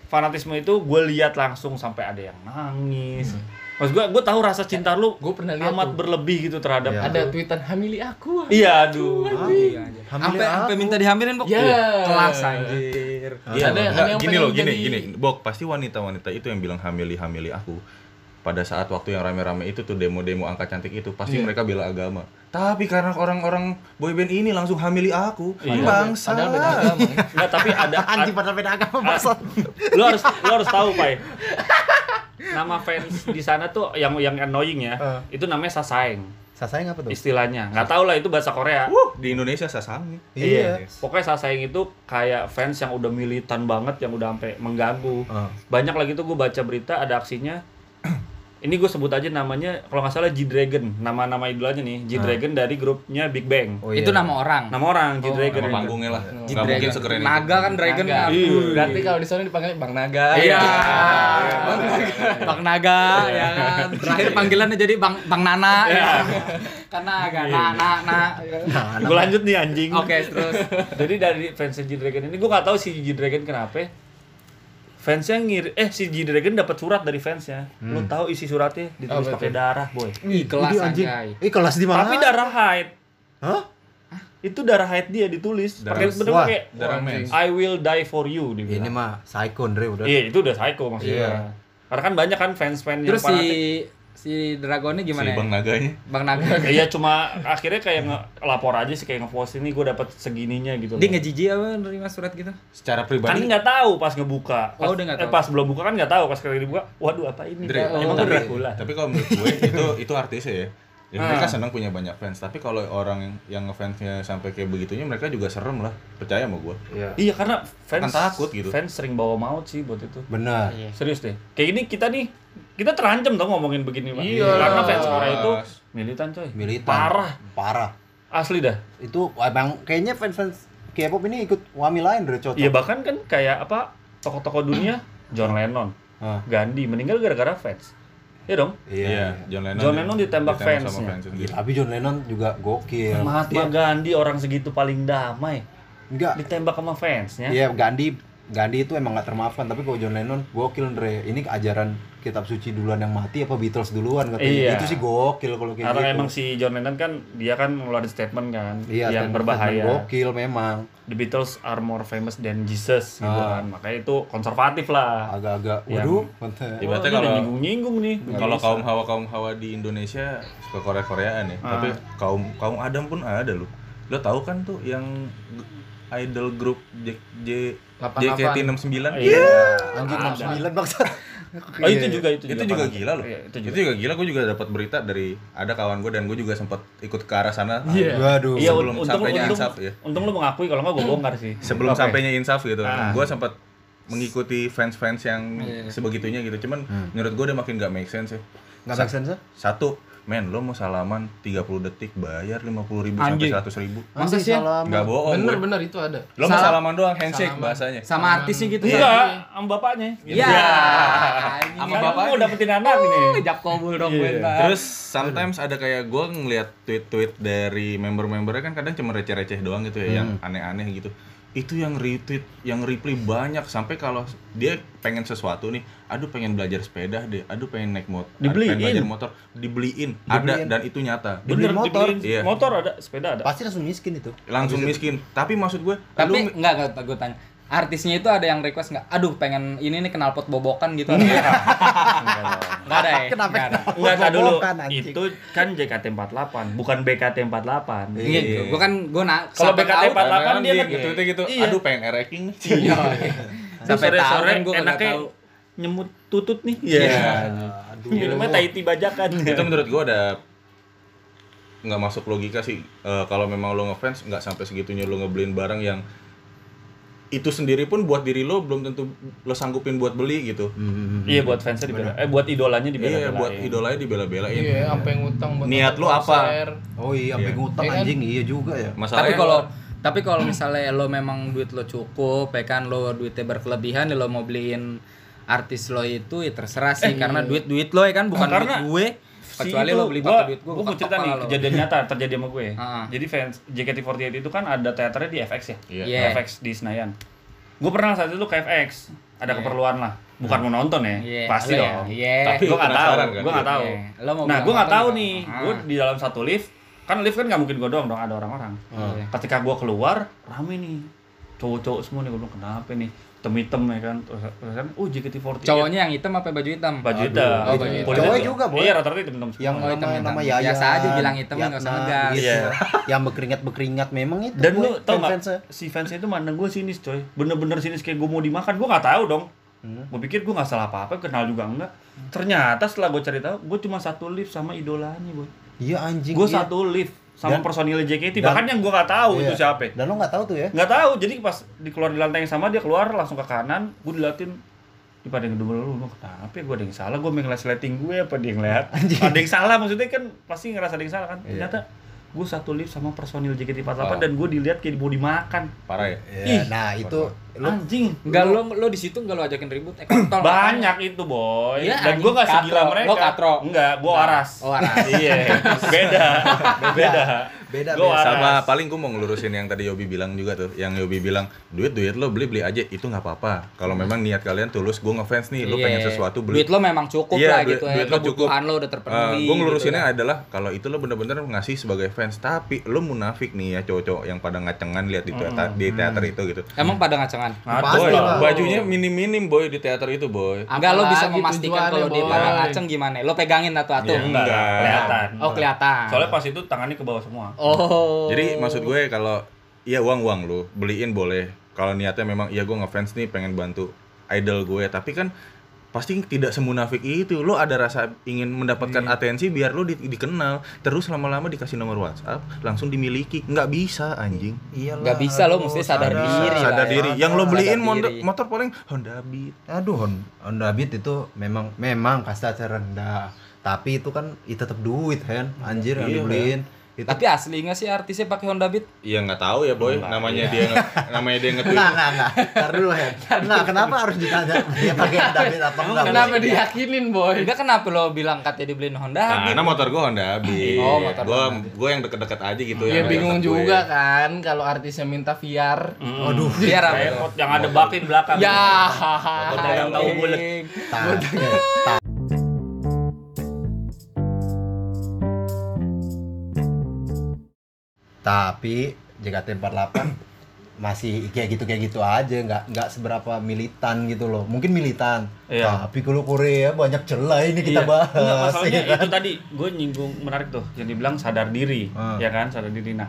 fanatisme itu gue lihat langsung sampai ada yang nangis. Maksud gua gue tahu rasa cinta lu
gue pernah lihat
amat
tuh,
berlebih gitu terhadap
Iya.
ada tweetan hamili aku
iya aduh.
Iya, aja.
Hamilin
sampai minta dihamilin pok
Ya.
kelas anjir
Iya,
Ada- ada yang
gini loh, gini,
jadi-
gini. Bok, pasti wanita-wanita itu yang bilang hamili-hamili aku. Pada saat waktu yang rame-rame itu tuh demo-demo angka cantik itu, pasti
Iya.
mereka bela agama. Tapi karena orang-orang boyband ini langsung hamili aku,
Iya.
bangsa.
padahal beda agama.
Enggak, tapi ada
Anjing pada beda agama maksud.
lu harus lu harus tahu pai nama fans di sana tuh yang yang annoying ya
Eh.
itu namanya sasaeng
Sasayang apa tuh?
istilahnya nggak tahu lah itu bahasa Korea
Wuh, di Indonesia sasangi.
Iya.
pokoknya sasaeng itu kayak fans yang udah militan banget yang udah sampai mengganggu
Ah.
banyak lagi tuh gue baca berita ada aksinya ini gue sebut aja namanya kalau nggak salah G Dragon nama-nama idolanya nih G Dragon dari grupnya Big Bang
Oh,
itu
iya.
nama orang
nama orang G
Oh,
Dragon
Nama panggungnya lah.
G
Nggak mungkin
Dragon.
sekeren itu.
naga kan dragon
Naga.
kan
Iya.
berarti kalau di sana dipanggil bang naga
Iya.
Ya.
Bang Naga ya kan. Terakhir panggilannya jadi Bang Bang Nana ya. Kan Naga, na na na.
gue lanjut nih anjing
Oke, terus
Jadi dari fans G Dragon ini gue gak tahu si G Dragon kenapa. Fansnya ngir eh si G Dragon dapat surat dari fansnya. Lu tahu isi suratnya ditulis
Apa
pakai darah, boy.
Ih, kelas
Ini anjing. Ih, kelas di mana?
Tapi darah haid.
Hah?
Itu darah haid dia ditulis. Pakai bener
Darah mens.
I will die for you dia
Ini mah psycho Andre udah.
Iya, itu udah psycho maksudnya.
Iya.
Karena kan banyak kan fans-fans yang
Terus si. Si Dragonnya gimana?
Si
ya?
Bang Naganya.
Bang Naga.
Iya cuma akhirnya kayak ngelapor aja sih kayak ngepost ini gue dapat segininya gitu.
Dia
loh.
ngejijik apa nerima surat gitu?
Secara
kan
pribadi,
nggak tahu pas ngebuka. Pas,
Oh, dia nggak
eh,
tahu.
pas belum buka kan nggak tahu pas kali dibuka. Waduh apa ini?
Dre,
Oh, emang
tapi,
Dracula.
tapi kalau menurut gue itu itu artisnya ya. Ya, mereka
Ah.
senang punya banyak fans, tapi kalau orang yang, yang ngefansnya sampai kayak begitunya mereka juga serem lah. Percaya sama gue.
Iya.
Iya karena fans
Kan takut gitu.
Fans sering bawa maut sih buat itu.
Benar.
Serius deh. Kayak ini kita nih kita terancam dong ngomongin begini Pak.
Iya.
Karena fans Korea itu militan coy.
Militan.
Parah.
Parah.
Asli dah.
Itu emang kayaknya fans-fans K-pop ini ikut wami lain udah cocok.
Iya bahkan kan kayak apa tokoh-tokoh dunia John Lennon,
Ah.
Gandhi meninggal gara-gara fans. Iya dong.
Iya.
John Lennon.
John Lennon ditembak
sama
fansnya.
fansnya
Iya,
sendiri.
Tapi John Lennon juga gokil.
Mahatma Gandhi orang segitu paling damai
Enggak.
ditembak sama fansnya.
Iya, Gandhi Gandhi itu emang nggak termaafkan tapi kalau John Lennon gokil Andre ini ajaran kitab suci duluan yang mati apa Beatles duluan katanya
Iya.
itu sih gokil kalau kayak
Karena
gitu
emang si John Lennon kan dia kan ngeluarin statement kan
iya
yang
statement-
berbahaya.
statement gokil memang
The Beatles are more famous than Jesus gitu
Ah.
kan. Makanya itu konservatif lah.
agak-agak
Yang-
waduh
Ibaratnya
Oh, ini
kalau-
nyinggung-nyinggung nih.
Kalau kaum hawa kaum hawa di Indonesia suka Korea Koreaan ya,
Ah.
tapi kaum kaum Adam pun ada loh. Lo tahu kan tuh yang idol grup J, J JKT69?
Iya.
anjing
Ada.
69 bangsat
Oh itu juga itu juga.
itu juga gila loh.
Iya, itu
itu,
juga.
juga gila. Gue juga dapat berita dari ada kawan gue dan gue juga sempat ikut ke arah sana.
Iya.
waduh
Iya,
sebelum
untung,
sampainya
untung,
insaf ya.
untung lu mengakui kalau nggak gue bongkar sih.
Sebelum
Oke.
sampainya insaf gitu,
Ah.
gue sempat mengikuti fans-fans yang sebegitunya gitu. Cuman menurut gue udah makin gak make sense ya.
nggak make sense?
Satu, men lo mau salaman 30 detik bayar 50 ribu sampai
Anjing.
100 ribu.
Masa sih?
Nggak bohong
bener
gue.
bener itu ada
Lo mau
Salam.
salaman doang handshake
Salaman.
bahasanya.
Sama artisnya gitu.
Enggak, sama bapaknya.
Iya.
Sama
Sama
bapaknya. mau dapetin anak nih.
Ngejap kobul dong
Iya.
gue ntar.
Terus sometimes ada kayak gue ngeliat tweet-tweet dari member-membernya kan kadang cuma receh-receh doang gitu ya, yang aneh-aneh gitu. Itu yang retweet, yang reply banyak sampai kalau dia pengen sesuatu nih, aduh pengen belajar sepeda deh, aduh pengen naik motor,
Dibeliin.
pengen belajar motor, dibeliin, ada dan itu nyata.
Bener,
Dibeliin motor.
dibeliin.
Iya.
Motor ada, sepeda ada.
pasti langsung miskin itu
Langsung miskin. Tapi maksud gue,
Tapi
lu
enggak enggak gue tanya. Artisnya itu ada yang request nggak? Aduh pengen ini nih knalpot bobokan gitu. Enggak ada ya?
Kenapa
Nggak ada.
Enggak, tak dulu. Itu kan JKT48, bukan BKT48.
Iya, gue kan gue nak
Kalau
sampai
BKT
tahu-
48 dia kan
gitu, gitu, gitu.
Iya.
Aduh pengen ereking.
Iya. Sampai
sore
kan gue nggak
enaknya
tahu.
nyemut tutut nih. Iya. Minumnya Tahiti bajakan.
itu menurut gua ada nggak masuk logika sih Eh, kalau memang lo ngefans nggak sampai segitunya lo ngebeliin barang yang itu sendiri pun buat diri lo belum tentu lo sanggupin buat beli gitu
Iya buat fansnya dibela. Eh buat idolanya dibela.
iya buat idolanya dibela-belain
iya apa yang utang buat
Niat lu apa?
oh iya sampai
Iya.
ngutang
Iya kan?
anjing iya juga ya
Tapi
masalahnya
kalau tapi kalau misalnya lo memang duit lo cukup, ya kan lo duitnya berkelebihan, ya lo mau beliin artis lo itu ya terserah sih karena duit duit lo ya kan bukan
Karena
duit gue.
Si
Kecuali
itu,
lo beli
gua-
pakai duit gue.
Gua mau cerita nih kejadian nyata terjadi sama gue.
Ah.
Jadi fans JKT48 itu kan ada teaternya di FX ya.
Iya.
Iya.
FX di Senayan. Gue pernah saat itu ke FX. Ada keperluan lah. Bukan mau nonton ya.
Iya,
Pasti
lo ya,
dong.
iya.
Tapi gue nggak tahu.
Kan?
Gue nggak tahu.
Iya. Lo mau
Nah, gue nggak tahu nih.
Ah.
Gue di dalam satu lift. Kan lift kan nggak mungkin gue doang dong. Ada orang-orang.
Iya.
Ketika gue keluar, rame nih. Cowok-cowok semua nih. Gue bilang kenapa nih? Hitam-hitam ya kan. Terus, terus kan, oh JKT48.
Cowoknya yang hitam apa baju hitam?
baju hitam.
Oh, baju hitam.
Cowok
hitam.
juga, Boy.
Iya, rata-rata hitam-hitam semua.
yang
Oh, hitam,
nama
hitam.
nama Yayan
Biasa aja bilang hitam, nggak usah
Yatna,
ngegas.
gitu.
Iya.
yang berkeringat berkeringat memang itu
Dan lu tau gak,
fans-fansnya.
si fansnya itu mandang gue sinis coy Bener-bener sinis kayak gue mau dimakan, gue gak tahu dong
Hmm.
Gue pikir gue gak salah apa-apa, kenal juga enggak Ternyata setelah gue cari tahu, gue cuma satu lift sama idolanya boy
iya anjing
Gue
iya.
satu lift sama
Dan-
personil JKT,
dan-
bahkan yang gue gak tahu
Iya.
itu siapa.
Dan lo nggak tahu tuh ya?
Gak tahu, jadi pas dikeluar di lantai yang sama, dia keluar langsung ke kanan Gue diliatin di pada yang kedua lu, kenapa ya? Gue ada yang salah, gue main lighting gue apa dia ngeliat? Ada yang salah, maksudnya kan pasti ngerasa ada yang salah kan?
Iya.
Ternyata gue satu lift sama personil JKT48
Oh.
dan gue dilihat kayak mau dimakan
parah ya
Iya, nah itu lo
Anjing.
Enggak lo lo di situ enggak lo ajakin ribut eh kontol.
Banyak itu, boy.
Iya,
Dan gue gak segila mereka.
Lo katro.
Enggak, gue waras.
Oh, waras.
iya. Beda. Beda.
Beda
waras.
sama paling gue mau ngelurusin yang tadi Yobi bilang juga tuh yang Yobi bilang duit duit lo beli beli aja itu nggak apa-apa kalau memang niat kalian tulus gue ngefans nih lo
Iya.
pengen sesuatu beli
Duit lo memang cukup
Iya,
lah
duit-
gitu ya.
duit lo cukup.
Lo udah terpenuhi.
gue ngelurusinnya
gitu kan.
adalah kalau itu lo bener-bener ngasih sebagai fans tapi lo munafik nih ya cowok-cowok yang pada ngacengan lihat di teater di teater itu gitu
Emang pada ngacengan.
Boy
lah.
bajunya minim-minim boy di teater itu boy
Enggak lo bisa memastikan kalau dia pada ngaceng gimana? Lo pegangin.
Iya.
Enggak,
Enggak.
kelihatan.
Oh, kelihatan.
Soalnya pas itu tangannya ke bawah semua.
Oh.
Jadi maksud gue kalau iya uang uang lu beliin boleh. Kalau niatnya memang iya gue ngefans nih pengen bantu idol gue, tapi kan pasti tidak semunafik itu. Lo ada rasa ingin mendapatkan atensi biar lo di- dikenal, terus lama-lama dikasih nomor WhatsApp, langsung dimiliki. Nggak bisa anjing.
Iyalah,
Nggak bisa, lo mesti sadar diri lah
Sadar
ya.
diri. Yang lo
Sadar
beliin motor,
diri.
motor paling Honda Beat.
Aduh, Hon- Honda Beat itu memang memang kasta rendah. Tapi itu kan itu tetap duit kan, anjir yang
Iya,
dibeliin. Itu
Tapi asli nggak sih artisnya pakai Honda Beat?
Iya nggak tahu ya boy, namanya dia nge- namanya dia nge-tweet.
Enggak, enggak, enggak. Ntar dulu, Hen. Enggak, kenapa harus ditanya dia pakai David apa enggak?
Kenapa diyakinin boy?
Enggak kenapa lo bilang katanya dibeliin Honda Beat?
Karena motor gua Honda Beat.
Oh, motor
gua
Honda
gua yang deket-deket aja gitu
Ya
yang
bingung
deket gue.
juga kan kalau artisnya minta VR.
Waduh.
Biar apa?
Kayak
tuh?
pot yang ada bakin belakang.
Ya.
Motor yang tahu bulat.
Tapi JKT48 masih kayak gitu kayak gitu aja, nggak nggak seberapa militan gitu loh. Mungkin militan,
Iya.
tapi kalau Korea banyak celah ini kita
Iya.
bahas.
Enggak, masalahnya
ya kan?
itu tadi gue nyinggung menarik tuh yang dibilang sadar diri
Ah.
ya kan sadar diri nah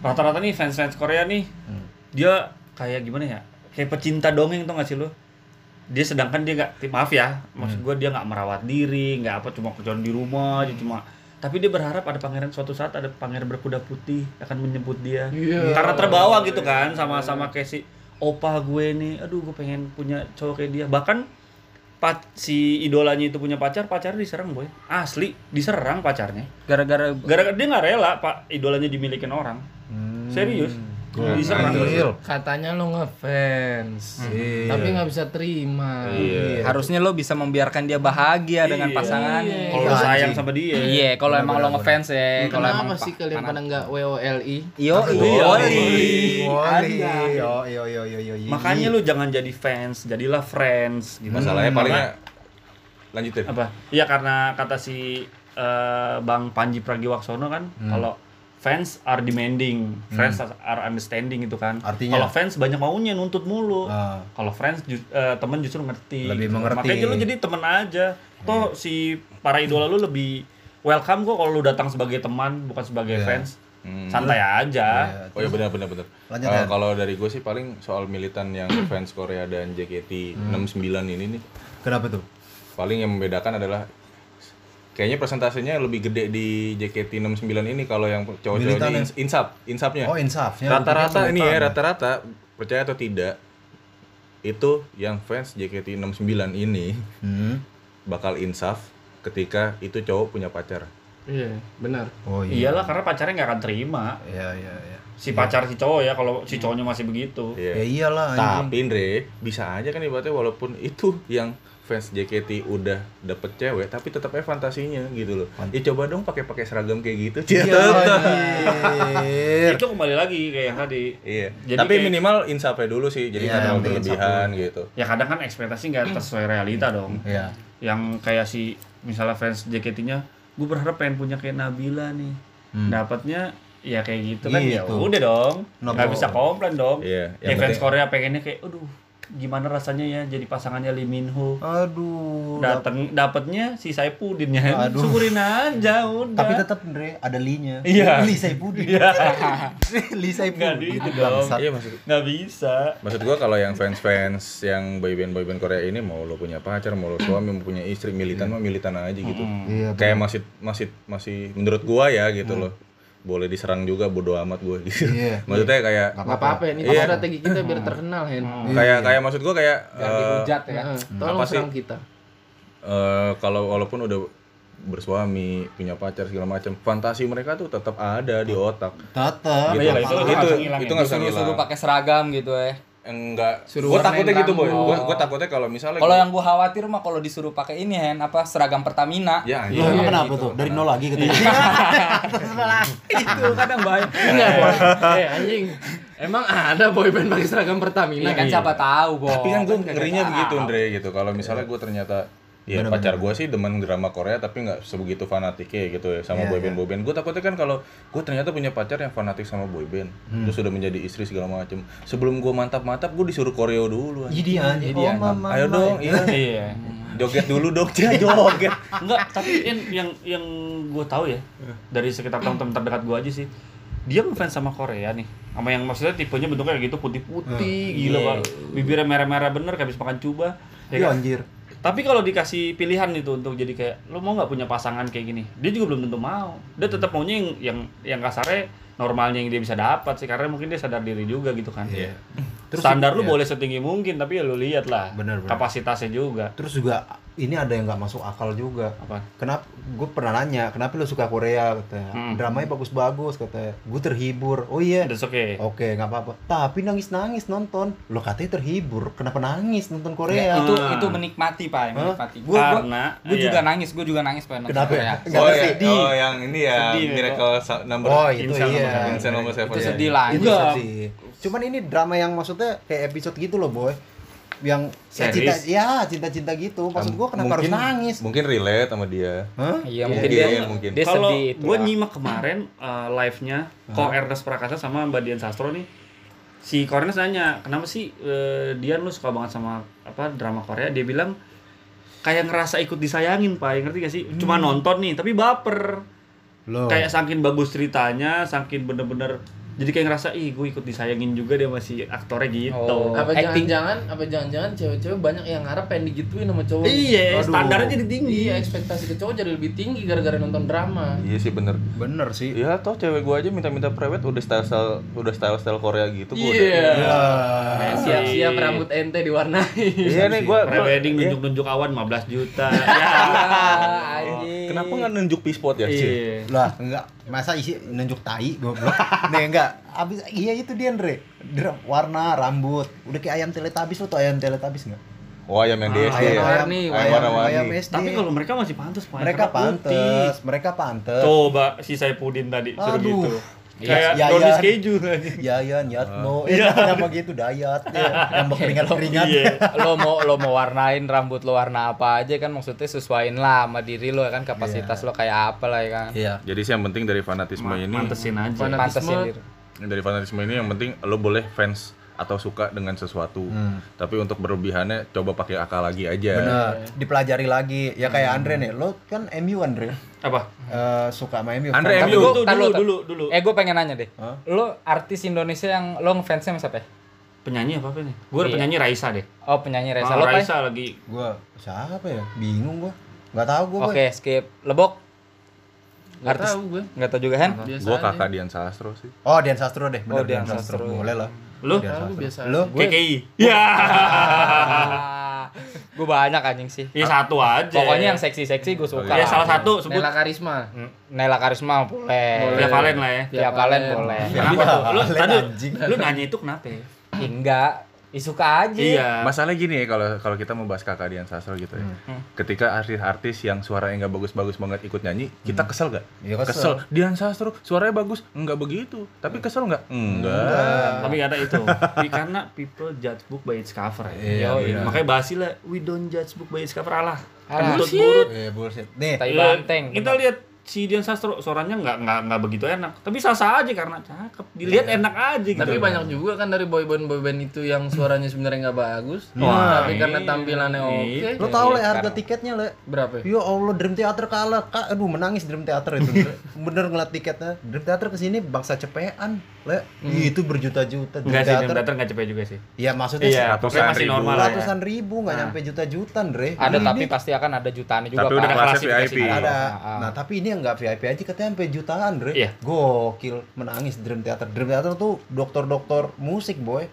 rata-rata nih fans fans Korea nih
Hmm.
dia kayak gimana ya kayak pecinta dongeng tuh gak sih lo dia sedangkan dia nggak maaf ya maksud
Hmm.
gue dia nggak merawat diri nggak apa cuma kerjaan di rumah dia cuma tapi dia berharap ada pangeran suatu saat ada pangeran berkuda putih akan menjemput dia.
Iya.
karena terbawa gitu kan sama sama kayak si opa gue nih. Aduh gue pengen punya cowok kayak dia. Bahkan pac- si idolanya itu punya pacar pacarnya diserang boy. Asli diserang pacarnya.
Gara-gara
gara-gara dia nggak rela pak idolanya dimilikin orang.
Hmm.
serius
Gokil.
diserang
Katanya lo ngefans.
Iya.
Tapi nggak bisa terima.
Iya.
harusnya lo bisa membiarkan dia bahagia dengan
Iya. kalau lu
Iya,
sayang
anjing.
sama dia
Iya, kalau emang lo ngefans ya, kalau emang
Kenapa sih kalian pada nggak WOLI?
Yo,
Iya.
Woli.
Woli. Yo yo yo yo yo. yo.
makanya lu jangan jadi fans jadilah friends gitu
Masalahnya paling lanjutin.
apa iya karena kata si eh, bang Panji Pragiwaksono kan kalau fans are demanding friends are understanding itu kan
Artinya?
kalau fans banyak maunya nuntut mulu
Ah.
kalau friends ju- eh, temen justru ngerti
Lebih
gitu.
mengerti.
makanya lu jadi temen aja toh si para idola lu lebih welcome kok kalau lu datang sebagai teman bukan sebagai
Iya.
fans
Hmm.
santai aja
Iya.
Oh iya benar benar benar.
Lanjut,
Kalau dari gue sih paling soal militan yang fans Korea dan JKT
Hmm.
69 ini nih
Kenapa tuh?
paling yang membedakan adalah kayaknya persentasenya lebih gede di JKT 69 ini kalau yang cowok-cowoknya
Militan ya?
ins- insap, insapnya.
Oh insafnya.
rata-rata ini ya rata-rata percaya atau tidak itu yang fans JKT 69 ini
Hmm.
bakal insaf ketika itu cowok punya pacar.
Iya, benar.
Oh iya.
iyalah karena pacarnya nggak akan terima
Iya iya iya.
si pacar si cowok ya kalau si cowoknya masih begitu
Iya.
Ya iyalah.
Tapi Andre, bisa aja kan ibaratnya walaupun itu yang fans JKT udah dapet cewek tapi tetap aja fantasinya gitu loh. Ya coba dong pakai pakai seragam kayak gitu.
Iya, anjir.
itu kembali lagi kayak yang tadi
Iya.
Jadi
tapi
kayak-
minimal insafnya dulu sih. Jadi
Iya, insaf
berlebihan gitu.
ya kadang kan ekspektasi nggak sesuai realita dong
Iya.
yang kayak si misalnya fans JKT-nya gue berharap pengen punya kayak Nabila nih
Hmm.
dapatnya ya kayak gitu kan ya
Gitu.
udah dong
nggak mau.
bisa komplain dong
Iya, yang
fans Korea pengennya kayak aduh gimana rasanya ya jadi pasangannya Lee Min Ho
Aduh.
dateng dapetnya si Saipudin ya
Aduh.
syukurin aja udah
Tapi tetap Andre ada Li-nya.
Iya.
Li Saipudin.
Iya.
Li
Nggak
Saipudin.
gitu dong.
Iya maksud
nggak bisa
maksud gua kalau yang fans-fans yang boyband boyband Korea ini mau lo punya pacar, mau lo suami, mau punya istri, militan mah militan aja gitu.
Iya.
Kayak masih masih masih menurut gua ya gitu loh. Boleh diserang juga bodo amat gua gitu.
Iya.
Maksudnya kayak
Nggak apa-apa ini
Iya.
strategi kita biar terkenal, Hen.
kayak kayak maksud gua kayak
Biar
eh,
dihujat ya.
Heeh, Tolong
Apa sih?
serang kita.
eh, kalau walaupun udah bersuami, punya pacar segala macam, fantasi mereka tuh tetap ada di otak.
Tetap.
Gitu.
iya lah, itu nggak
itu itu nggak
Suruh-suruh
ngilang.
pakai seragam gitu ya.
Enggak.
Suruh
Gue
warnain
takutnya gitu boy.
rambut.
Gue gue takutnya kalau misalnya
Kalau yang gua khawatir mah kalau disuruh pakai ini Hen, apa seragam Pertamina.
ya anjing.
emang kenapa
gitu.
tuh? Dari nol lagi katanya.
itu kadang bahaya.
Enggak, Boy. Eh, anjing. Emang ada boyband pakai seragam Pertamina
Iya kan siapa tahu, Bos.
Tapi kan gue
kagak
ngerinya begitu Andre gitu. Kalau misalnya gue ternyata ya
Bener-bener.
pacar gue sih demen drama Korea tapi nggak sebegitu fanatiknya gitu ya sama
Iya,
boyband boyband. Gue takutnya kan kalau gue ternyata punya pacar yang fanatik sama boyband,
Hmm.
terus sudah menjadi istri segala macem. Sebelum gue mantap mantap gue disuruh koreo dulu.
Jadi anjing.
Jadi
Oh,
anjing.
mama.
Ayo dong, iya.
iya
Joget dulu dong, Cia, joget.
Enggak, tapi yang yang, yang gue tahu ya dari sekitar teman-teman terdekat gue aja sih, dia ngefans sama Korea nih, sama yang maksudnya tipenya bentuknya kayak gitu putih-putih, gila
Iya.
pak, bibirnya merah-merah bener kayak habis makan cuba, ya
Iya
kan?
anjir.
Tapi kalau dikasih pilihan itu untuk jadi kayak lo mau nggak punya pasangan kayak gini, dia juga belum tentu mau. Dia tetap maunya yang yang yang kasarnya normalnya yang dia bisa dapat sih, karena mungkin dia sadar diri juga gitu kan.
Terus
Standar lu
iya.
boleh setinggi mungkin, tapi ya lu lihat lah
Bener, bener.
kapasitasnya juga.
Terus juga ini ada yang nggak masuk akal juga.
Apa?
Kenapa? Gue pernah nanya, kenapa lu suka Korea katanya?
Hmm.
Dramanya bagus-bagus katanya. Gue terhibur. Oh iya.
That's okay.
Oke, nggak apa-apa. Tapi nangis-nangis nonton. Lo katanya terhibur. Kenapa nangis nonton Korea?
itu
Ah.
itu menikmati pak
Hah?
menikmati gue
Karena,
gue
iya.
juga nangis gue juga nangis pak
Kenapa?
Korea.
Nggak
oh, ya, oh yang ini ya
Sedih,
Miracle Sa- Number
Oh, itu iya.
Vincent Number Seven
itu
ya.
sedih lah
Itu sedih. Cuman ini drama yang maksudnya kayak episode gitu loh, boy. Yang ya cinta ya cinta-cinta gitu. Maksud gua kenapa harus nangis?
Mungkin relate sama dia.
Hah?
iya
Mungkin,
mungkin dia
mungkin.
dia
Kalau
lah.
nyimak kemarin uh, live-nya Ko Ernest Prakasa sama Mbak Dian Sastro nih. Si Ko Ernest nanya, "Kenapa sih eh, Dian lu suka banget sama apa drama Korea?" Dia bilang kayak ngerasa ikut disayangin, Pak. Ngerti gak sih? Cuma nonton nih, tapi baper.
Loh.
Kayak saking bagus ceritanya, saking bener-bener jadi kayak ngerasa ih gue ikut disayangin juga dia masih aktornya gitu.
Oh.
apa
Acting.
jangan-jangan apa jangan-jangan cewek-cewek banyak yang ngarep pengen digituin sama cowok
Iya,
Aduh.
standarnya jadi tinggi.
iya ekspektasi ke cowok jadi lebih tinggi gara-gara nonton drama
Iya sih bener.
bener sih.
Iya toh cewek gua aja minta-minta private udah style style udah style style Korea gitu gua
iya. Kayak siap-siap rambut ente diwarnai
Iya nih gua, gua
Pre-wedding
iya.
nunjuk-nunjuk awan 15 juta. ya.
anjing
Kenapa nggak nunjuk P-spot ya sih?
Iya.
Lah, enggak. Masa isi nunjuk tai goblok. Nih enggak. Abis iya itu dia, Andre. Warna, rambut. Udah kayak ayam teletabis lo tuh ayam teletabis enggak?
Oh ayam yang di
Ah,
SD
ayam,
ya.
ayam,
warni,
ayam,
ayam
ayam SD.
Tapi kalau mereka masih pantas, Pak.
mereka pantes, mereka pantes.
Coba si Saipudin tadi suruh
Aduh.
gitu.
Iya,
Kayak
Yayan.
Doni Keju aja.
Yayan, Yatmo, eh nama gitu Dayat, ya. yang berkeringat-keringat.
Iya.
lo mau lo mau warnain rambut lo warna apa aja kan maksudnya sesuaiin lah sama diri lo kan kapasitas lo kayak apa lah ya kan
Iya.
Jadi sih yang penting dari fanatisme ini
Mantesin aja.
Fanatisme.
pantesin diri
dari fanatisme ini yang penting lo boleh fans atau suka dengan sesuatu. Tapi untuk berlebihannya coba pakai akal lagi aja.
Bener, dipelajari lagi. Ya kayak Andre nih, lo kan MU Andre.
Apa?
Eh, suka sama MU.
Andre
Kan-
MU.
Dulu, dulu, dulu, dulu.
eh gue pengen nanya deh
Hah?
lo artis Indonesia yang lo ngefansnya sama siapa ya?
Penyanyi apa apa nih? Gue
Iya.
penyanyi Raisa deh.
oh penyanyi Reza
Ah,
lo apa ya?
Raisa lagi
Gua siapa ya? Bingung gua. Nggak tahu gua.
oke skip lebok
Gak
artis
tahu gue
nggak tau juga kan
aja.
kakak Dian Sastro sih.
Oh, Dian Sastro deh.
Oh,
Bener
Dian
Dian Sastro.
Sastro.
Boleh lah.
Lu?
Biasa
Lu?
aja.
KKI. Ya.
gue banyak anjing sih
Ya satu aja.
pokoknya yang seksi-seksi gue suka
Ya
lah.
salah satu sebut
Nela Karisma
Hmm, Nela Karisma boleh
Via Valen lah ya.
Via Valen boleh
Kenapa tuh? Lu tadi lu nanya itu kenapa? ya?
enggak ya, suka aja
Iya.
Masalah gini ya kalau kalau kita mau bahas kakak Dian Sastro gitu ya. Ketika artis-artis yang suaranya nggak bagus-bagus banget ikut nyanyi, kita kesel gak?
Iya, kesel.
Dian Sastro suaranya bagus, enggak begitu. Tapi kesel nggak? Enggak.
Tapi ada itu. Tapi karena people judge book by its cover ya.
Iya, benar.
Makanya bahas lah, we don't judge book by its cover alah.
Alah.
Kentut burut.
Eh, bullshit. Nih,
Tai
Ya,
banteng
Kita lihat si Dian Sastro suaranya nggak nggak nggak begitu enak. Tapi sah-sah aja karena cakep. Dilihat enak aja gitu.
tapi banyak juga kan dari boyband boyband itu yang suaranya sebenarnya nggak bagus
Wah,
tapi karena
iya.
tampilannya oke
lo tau lah harga tiketnya le
berapa ya?
Ya Allah Dream Theater kalah kak aduh menangis Dream Theater itu bener ngeliat tiketnya Dream Theater ke sini bangsa cepean le itu berjuta-juta Dream
Enggak sih, Dream
Theater
Theater nggak cepet juga sih.
ya maksudnya
Iya,
ratusan
masih
ribu.
normal lah ya.
ratusan ribu nggak nyampe juta-juta Andre
ada
Ini-
tapi pasti akan ada jutaan juga
Tapi udah
Ada klasifikasi.
VIP.
ada
Ah, ah.
nah tapi ini yang nggak VIP aja katanya sampai jutaan Andre
Iya.
gokil menangis Dream Theater Dream Theater tuh dokter-dokter musik boy.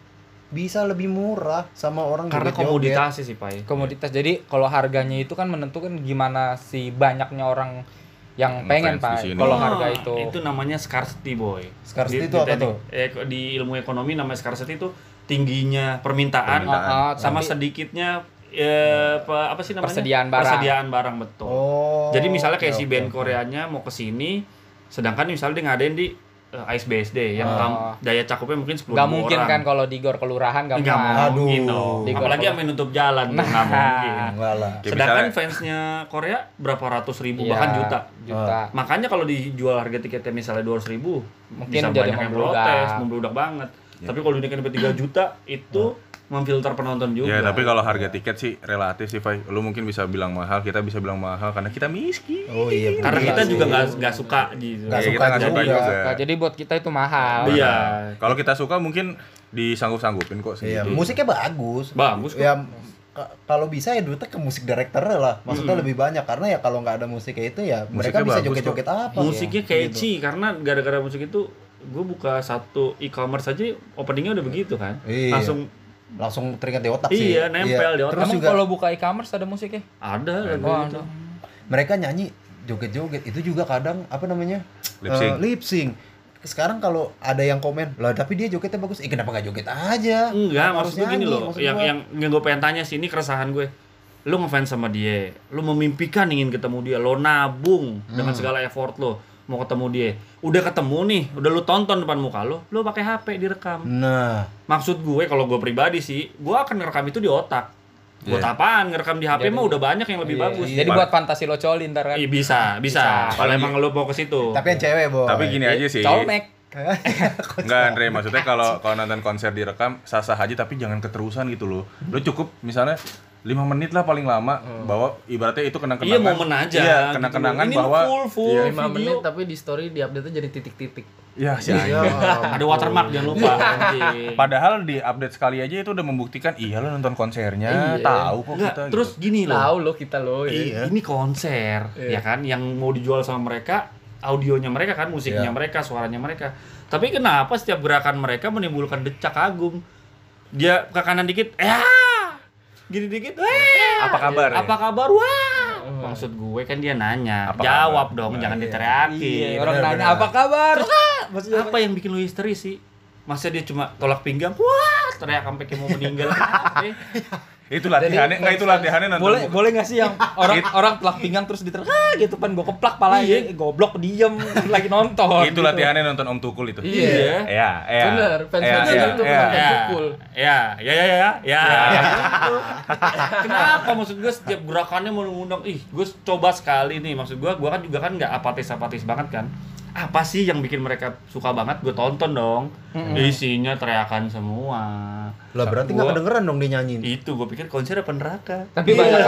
Bisa lebih murah sama orang
Karena komoditasnya sih, Pak.
komoditas. Jadi kalau harganya itu kan menentukan gimana si banyaknya orang yang pengen pak kalau
Oh,
harga itu.
itu namanya scarcity boy.
Scarcity
Di-
itu
di
apa tuh?
eh, di ilmu ekonomi namanya scarcity itu tingginya permintaan,
Permintaan.
Ah, ah,
sama
tapi-
sedikitnya eh, apa, apa sih namanya
Persediaan barang.
persediaan barang betul
oh
jadi misalnya kayak
oke,
si band
oke.
Koreanya mau ke sini sedangkan misalnya dia ngadain di eh, Ice BSD yang
Oh.
daya cakupnya mungkin 10
nggak mungkin
orang.
kan kalau di gor kelurahan mau
Aduh.
mungkin dong.
Di
Apalagi
gor-
sampai nutup jalan
Nah.
nggak mungkin.
Kayak
Sedangkan
misalnya-
fansnya Korea berapa ratus ribu
Iya,
bahkan juta.
juta
Makanya kalau dijual harga tiketnya misalnya 200 ribu,
Mungkin
bisa
jadi
banyak yang protes, membludak banget. Tapi kalau dinaikin sampai 3 juta, itu memfilter penonton juga.
Ya, tapi kalau harga tiket sih relatif sih, Fai. Lu mungkin bisa bilang mahal, kita bisa bilang mahal karena kita miskin.
oh iya bener
Karena kita
sih.
juga nggak nggak suka gitu.
Nggak
Ya,
suka
kita nggak suka
juga.
juga.
Nah, jadi buat kita itu mahal
Iya.
Kalau kita suka mungkin disanggup-sanggupin kok
Iya,
sedikit.
musiknya bagus.
Bagus kok.
Ya ka- kalau bisa ya duitnya ke musik director lah. Maksudnya lebih banyak karena ya kalau nggak ada musiknya itu ya mereka
Musiknya
bisa
bagus
joget-joget apa.
Musiknya
ya,
catchy karena gara-gara musik itu gue buka satu e-commerce aja openingnya udah begitu kan
Iya.
langsung
langsung teringat di otak sih.
Iya, nempel di otak.
Terus
Emang
juga
kalau buka e-commerce ada musiknya?
Ada lagu
Oh, ada.
mereka nyanyi joget-joget itu juga kadang apa namanya
Lip sync.
Eh, lip sync. Sekarang kalau ada yang komen, lah tapi dia jogetnya bagus. Eh kenapa nggak joget aja?
Enggak,
Kenapa
maksud
harus
gue gini loh.
Maksud
Yang
gua.
yang yang gue pengen tanya sih ini keresahan gue. Lu ngefans sama dia, lu memimpikan ingin ketemu dia, lo nabung dengan
Hmm.
segala effort lo mau ketemu dia. Udah ketemu nih, udah lu tonton depan muka lo, lu pakai HP direkam.
Nah,
Maksud gue kalau gue pribadi sih, gue akan ngerekam itu di otak. Buat
Iya.
apaan ngerekam di HP mah udah banyak yang lebih
Iya.
bagus.
Jadi buat fantasi lo coli ntar kan.
Iya bisa, bisa. Kalau
Apalagi-
emang lu mau ke situ.
tapi yang cewek, Boy.
Tapi gini aja sih.
Colmek.
Enggak Andre, maksudnya kalau kalau nonton konser direkam sah-sah aja tapi jangan keterusan gitu loh. Lu cukup misalnya 5 menit lah paling lama bahwa ibaratnya itu kenang-kenangan.
Iya momen aja.
Iya,
gitu.
kenang-kenangan
Ini mah
bahwa
full full
Iya.
5
video.
menit tapi di story di update jadi titik-titik.
ya sih.
Ya,
Ada watermark jangan lupa. anjing.
Padahal di update sekali aja itu udah membuktikan iya lo nonton konsernya,
Iya.
tahu kok
Enggak,
kita.
terus
gitu.
gini loh.
Tahu lo kita lo ya.
Iya.
Ini konser, ya kan, yang mau dijual sama mereka, audionya mereka kan, musiknya
Iya.
mereka, suaranya mereka. Tapi kenapa setiap gerakan mereka menimbulkan decak kagum? Dia ke kanan dikit, ya, gini dikit, wah.
Apa kabar ya?
Apa kabar? Wah. Maksud gue kan dia nanya,
Apa
jawab
kabar?
dong,
Nah,
jangan
iya.
diteriakin.
Orang
benar,
nanya apa kabar? Maksudnya
Apa yang bikin lu histeris sih? Masa dia cuma tolak pinggang, wah, teriak sampai kayak mau meninggal.
Itu latihannya, enggak itu latihannya nonton.
boleh boleh nggak sih yang orang orang telak pinggang terus diter ah gitu kan gue keplak pala
Iya.
goblok diem lagi nonton
itu
gitu.
latihannya nonton Om Tukul itu.
Iya.
Iya, iya.
Bener, fans
Iya,
fansnya
iya,
gitu
iya.
ya,
Tukul.
ya, ya, ya, ya, ya. Gitu. Kenapa maksud gue setiap gerakannya mau ngundang, ih, gue coba sekali nih. Maksud gue, gue kan juga kan nggak apatis-apatis banget kan. Apa sih yang bikin mereka suka banget? Gue tonton dong. Isinya teriakan semua.
Lah berarti nggak kedengeran dong dia nyanyiin.
Itu gue pikir konser apa neraka.
tapi banyak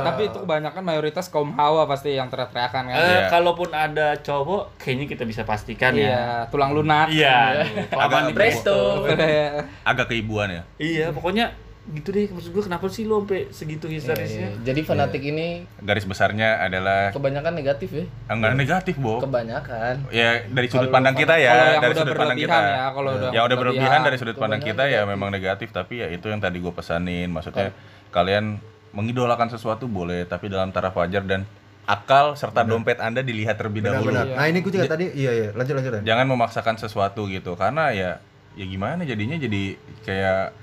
tapi itu kebanyakan mayoritas kaum hawa pasti yang teriak-teriakan kan
Eh,
Iya.
kalaupun ada cowok, kayaknya kita bisa pastikan ya.
iya tulang lunak
Iya. Kelamaan di
Presto.
Agak keibuan ya.
Iya, pokoknya gitu deh. Maksud gue kenapa sih lo sampai segitu
Iya,
histerisnya?
iya. Jadi fanatik ini
Garis besarnya adalah
kebanyakan negatif ya.
enggak negatif, Bo.
Kebanyakan.
Ya dari sudut
Kalau
pandang kita ya, dari sudut pandang kita.
ya, kalau udah
yang udah berlebihan
berlebihan,
dari sudut pandang kita ya memang negatif, tapi ya itu yang tadi gue pesanin. Maksudnya kalian mengidolakan sesuatu boleh, tapi dalam taraf wajar dan akal serta dompet Anda dilihat terlebih dahulu.
Benar-benar. Nah ini gue juga tadi, iya iya, lanjut lanjut ya.
Jangan memaksakan sesuatu gitu, karena ya ya gimana jadinya jadi kayak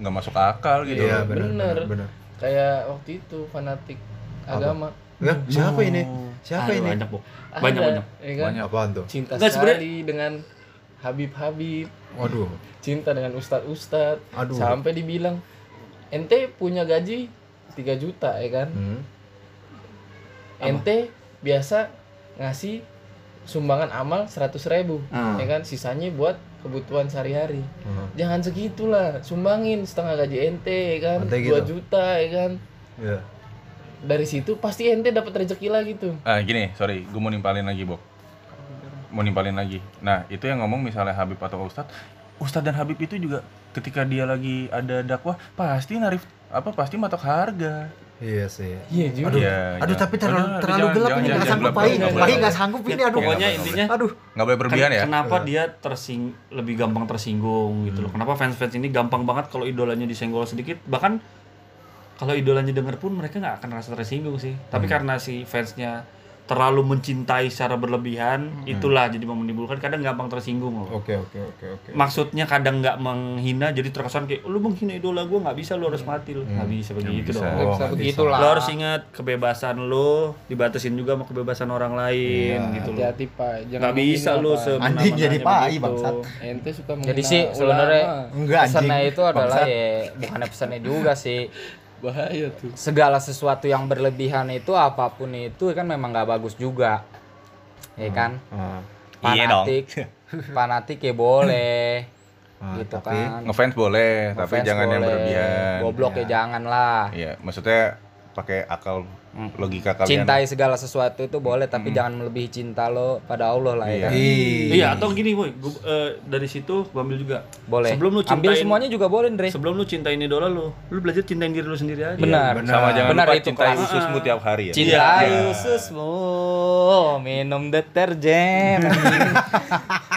nggak masuk akal gitu.
Iya
loh.
benar.
Bener.
benar.
Kayak waktu itu fanatik agama.
Ya, siapa ini? Siapa
Aduh,
ini?
Banyak, Bu. Banyak,
Ada,
banyak.
ya kan?
Banyak.
Apaan tuh?
Cinta
Nggak,
sekali dengan Habib-Habib,
Waduh.
cinta dengan ustad-ustad,
Aduh.
sampai dibilang ente punya gaji 3 juta ya kan?
Hmm.
Ente biasa ngasih sumbangan amal 100 ribu,
Hmm.
ya kan? Sisanya buat kebutuhan sehari-hari.
Hmm.
Jangan segitulah, sumbangin setengah gaji ente, ya kan?
Ente
2
gitu.
juta, ya kan?
Iya.
Dari situ pasti ente dapat rezeki lagi tuh.
Ah gini, sorry, gue mau nimpalin lagi, Bok. Mau nimpalin lagi. Nah, itu yang ngomong misalnya Habib atau Ustadz, Ustadz dan Habib itu juga ketika dia lagi ada dakwah pasti narif apa pasti matok harga.
Iya sih.
Iya juga.
Aduh,
Iya,
aduh
jangan-
tapi terlalu
jangan-
terlalu
jangan-
gelap
jangan-
ini nggak sanggup Pai.
gelap.
nggak sanggup ini aduh.
Pokoknya
Nggak,
intinya
Aduh.
Nggak boleh berlebihan ya.
Kenapa dia tersing lebih gampang tersinggung gitu loh. Kenapa fans-fans ini gampang banget kalau idolanya disenggol sedikit bahkan kalau idolanya denger pun mereka nggak akan rasa tersinggung sih. Tapi karena si fansnya terlalu mencintai secara berlebihan, itulah jadi menimbulkan kadang gampang tersinggung loh.
Oke oke oke oke.
Maksudnya kadang nggak menghina jadi terkesan kayak lu menghina idola gue nggak bisa lu harus mati lu nggak bisa begitu
bisa.
dong.
Nggak bisa
nggak
begitu
bisa.
lah
Lo harus ingat kebebasan lo dibatasin juga sama kebebasan orang lain gitu loh.
Hati-hati pak, jangan
Nggak bisa lu
Pak.
Anjing jadi pai
begitu.
bangsat.
Ente suka menghina
jadi sih sebenarnya.
Enggak, anjing.
pesannya itu adalah
Bangsat.
ya bukannya pesannya juga sih
bahaya tuh.
segala sesuatu yang berlebihan itu apa pun itu kan memang nggak bagus juga ya kan
Ah.
Iya dong.
fanatik fanatik ya boleh
Ah,
gitu
tapi-
kan
Ngefans boleh, tapi
Ngefans
jangan yang
boleh.
berlebihan.
goblok ya
Ya.
jangan lah
Iya, maksudnya pakai akal logika kalian.
cintai segala sesuatu itu boleh tapi jangan melebihi cinta lo pada Allah lah ya
Iya.
kan.
Iya, atau gini, boy. Gua, eh, dari situ gua ambil juga.
boleh
Sebelum lu
ambil
cintain-
semuanya juga boleh Andre
Sebelum lu cintain idola lu, lu belajar cintain diri lu sendiri aja.
benar
Sama jangan
benar
lupa
itu
cintai
kelas.
ususmu tiap hari ya.
cintai
Iya.
ususmu minum deterjen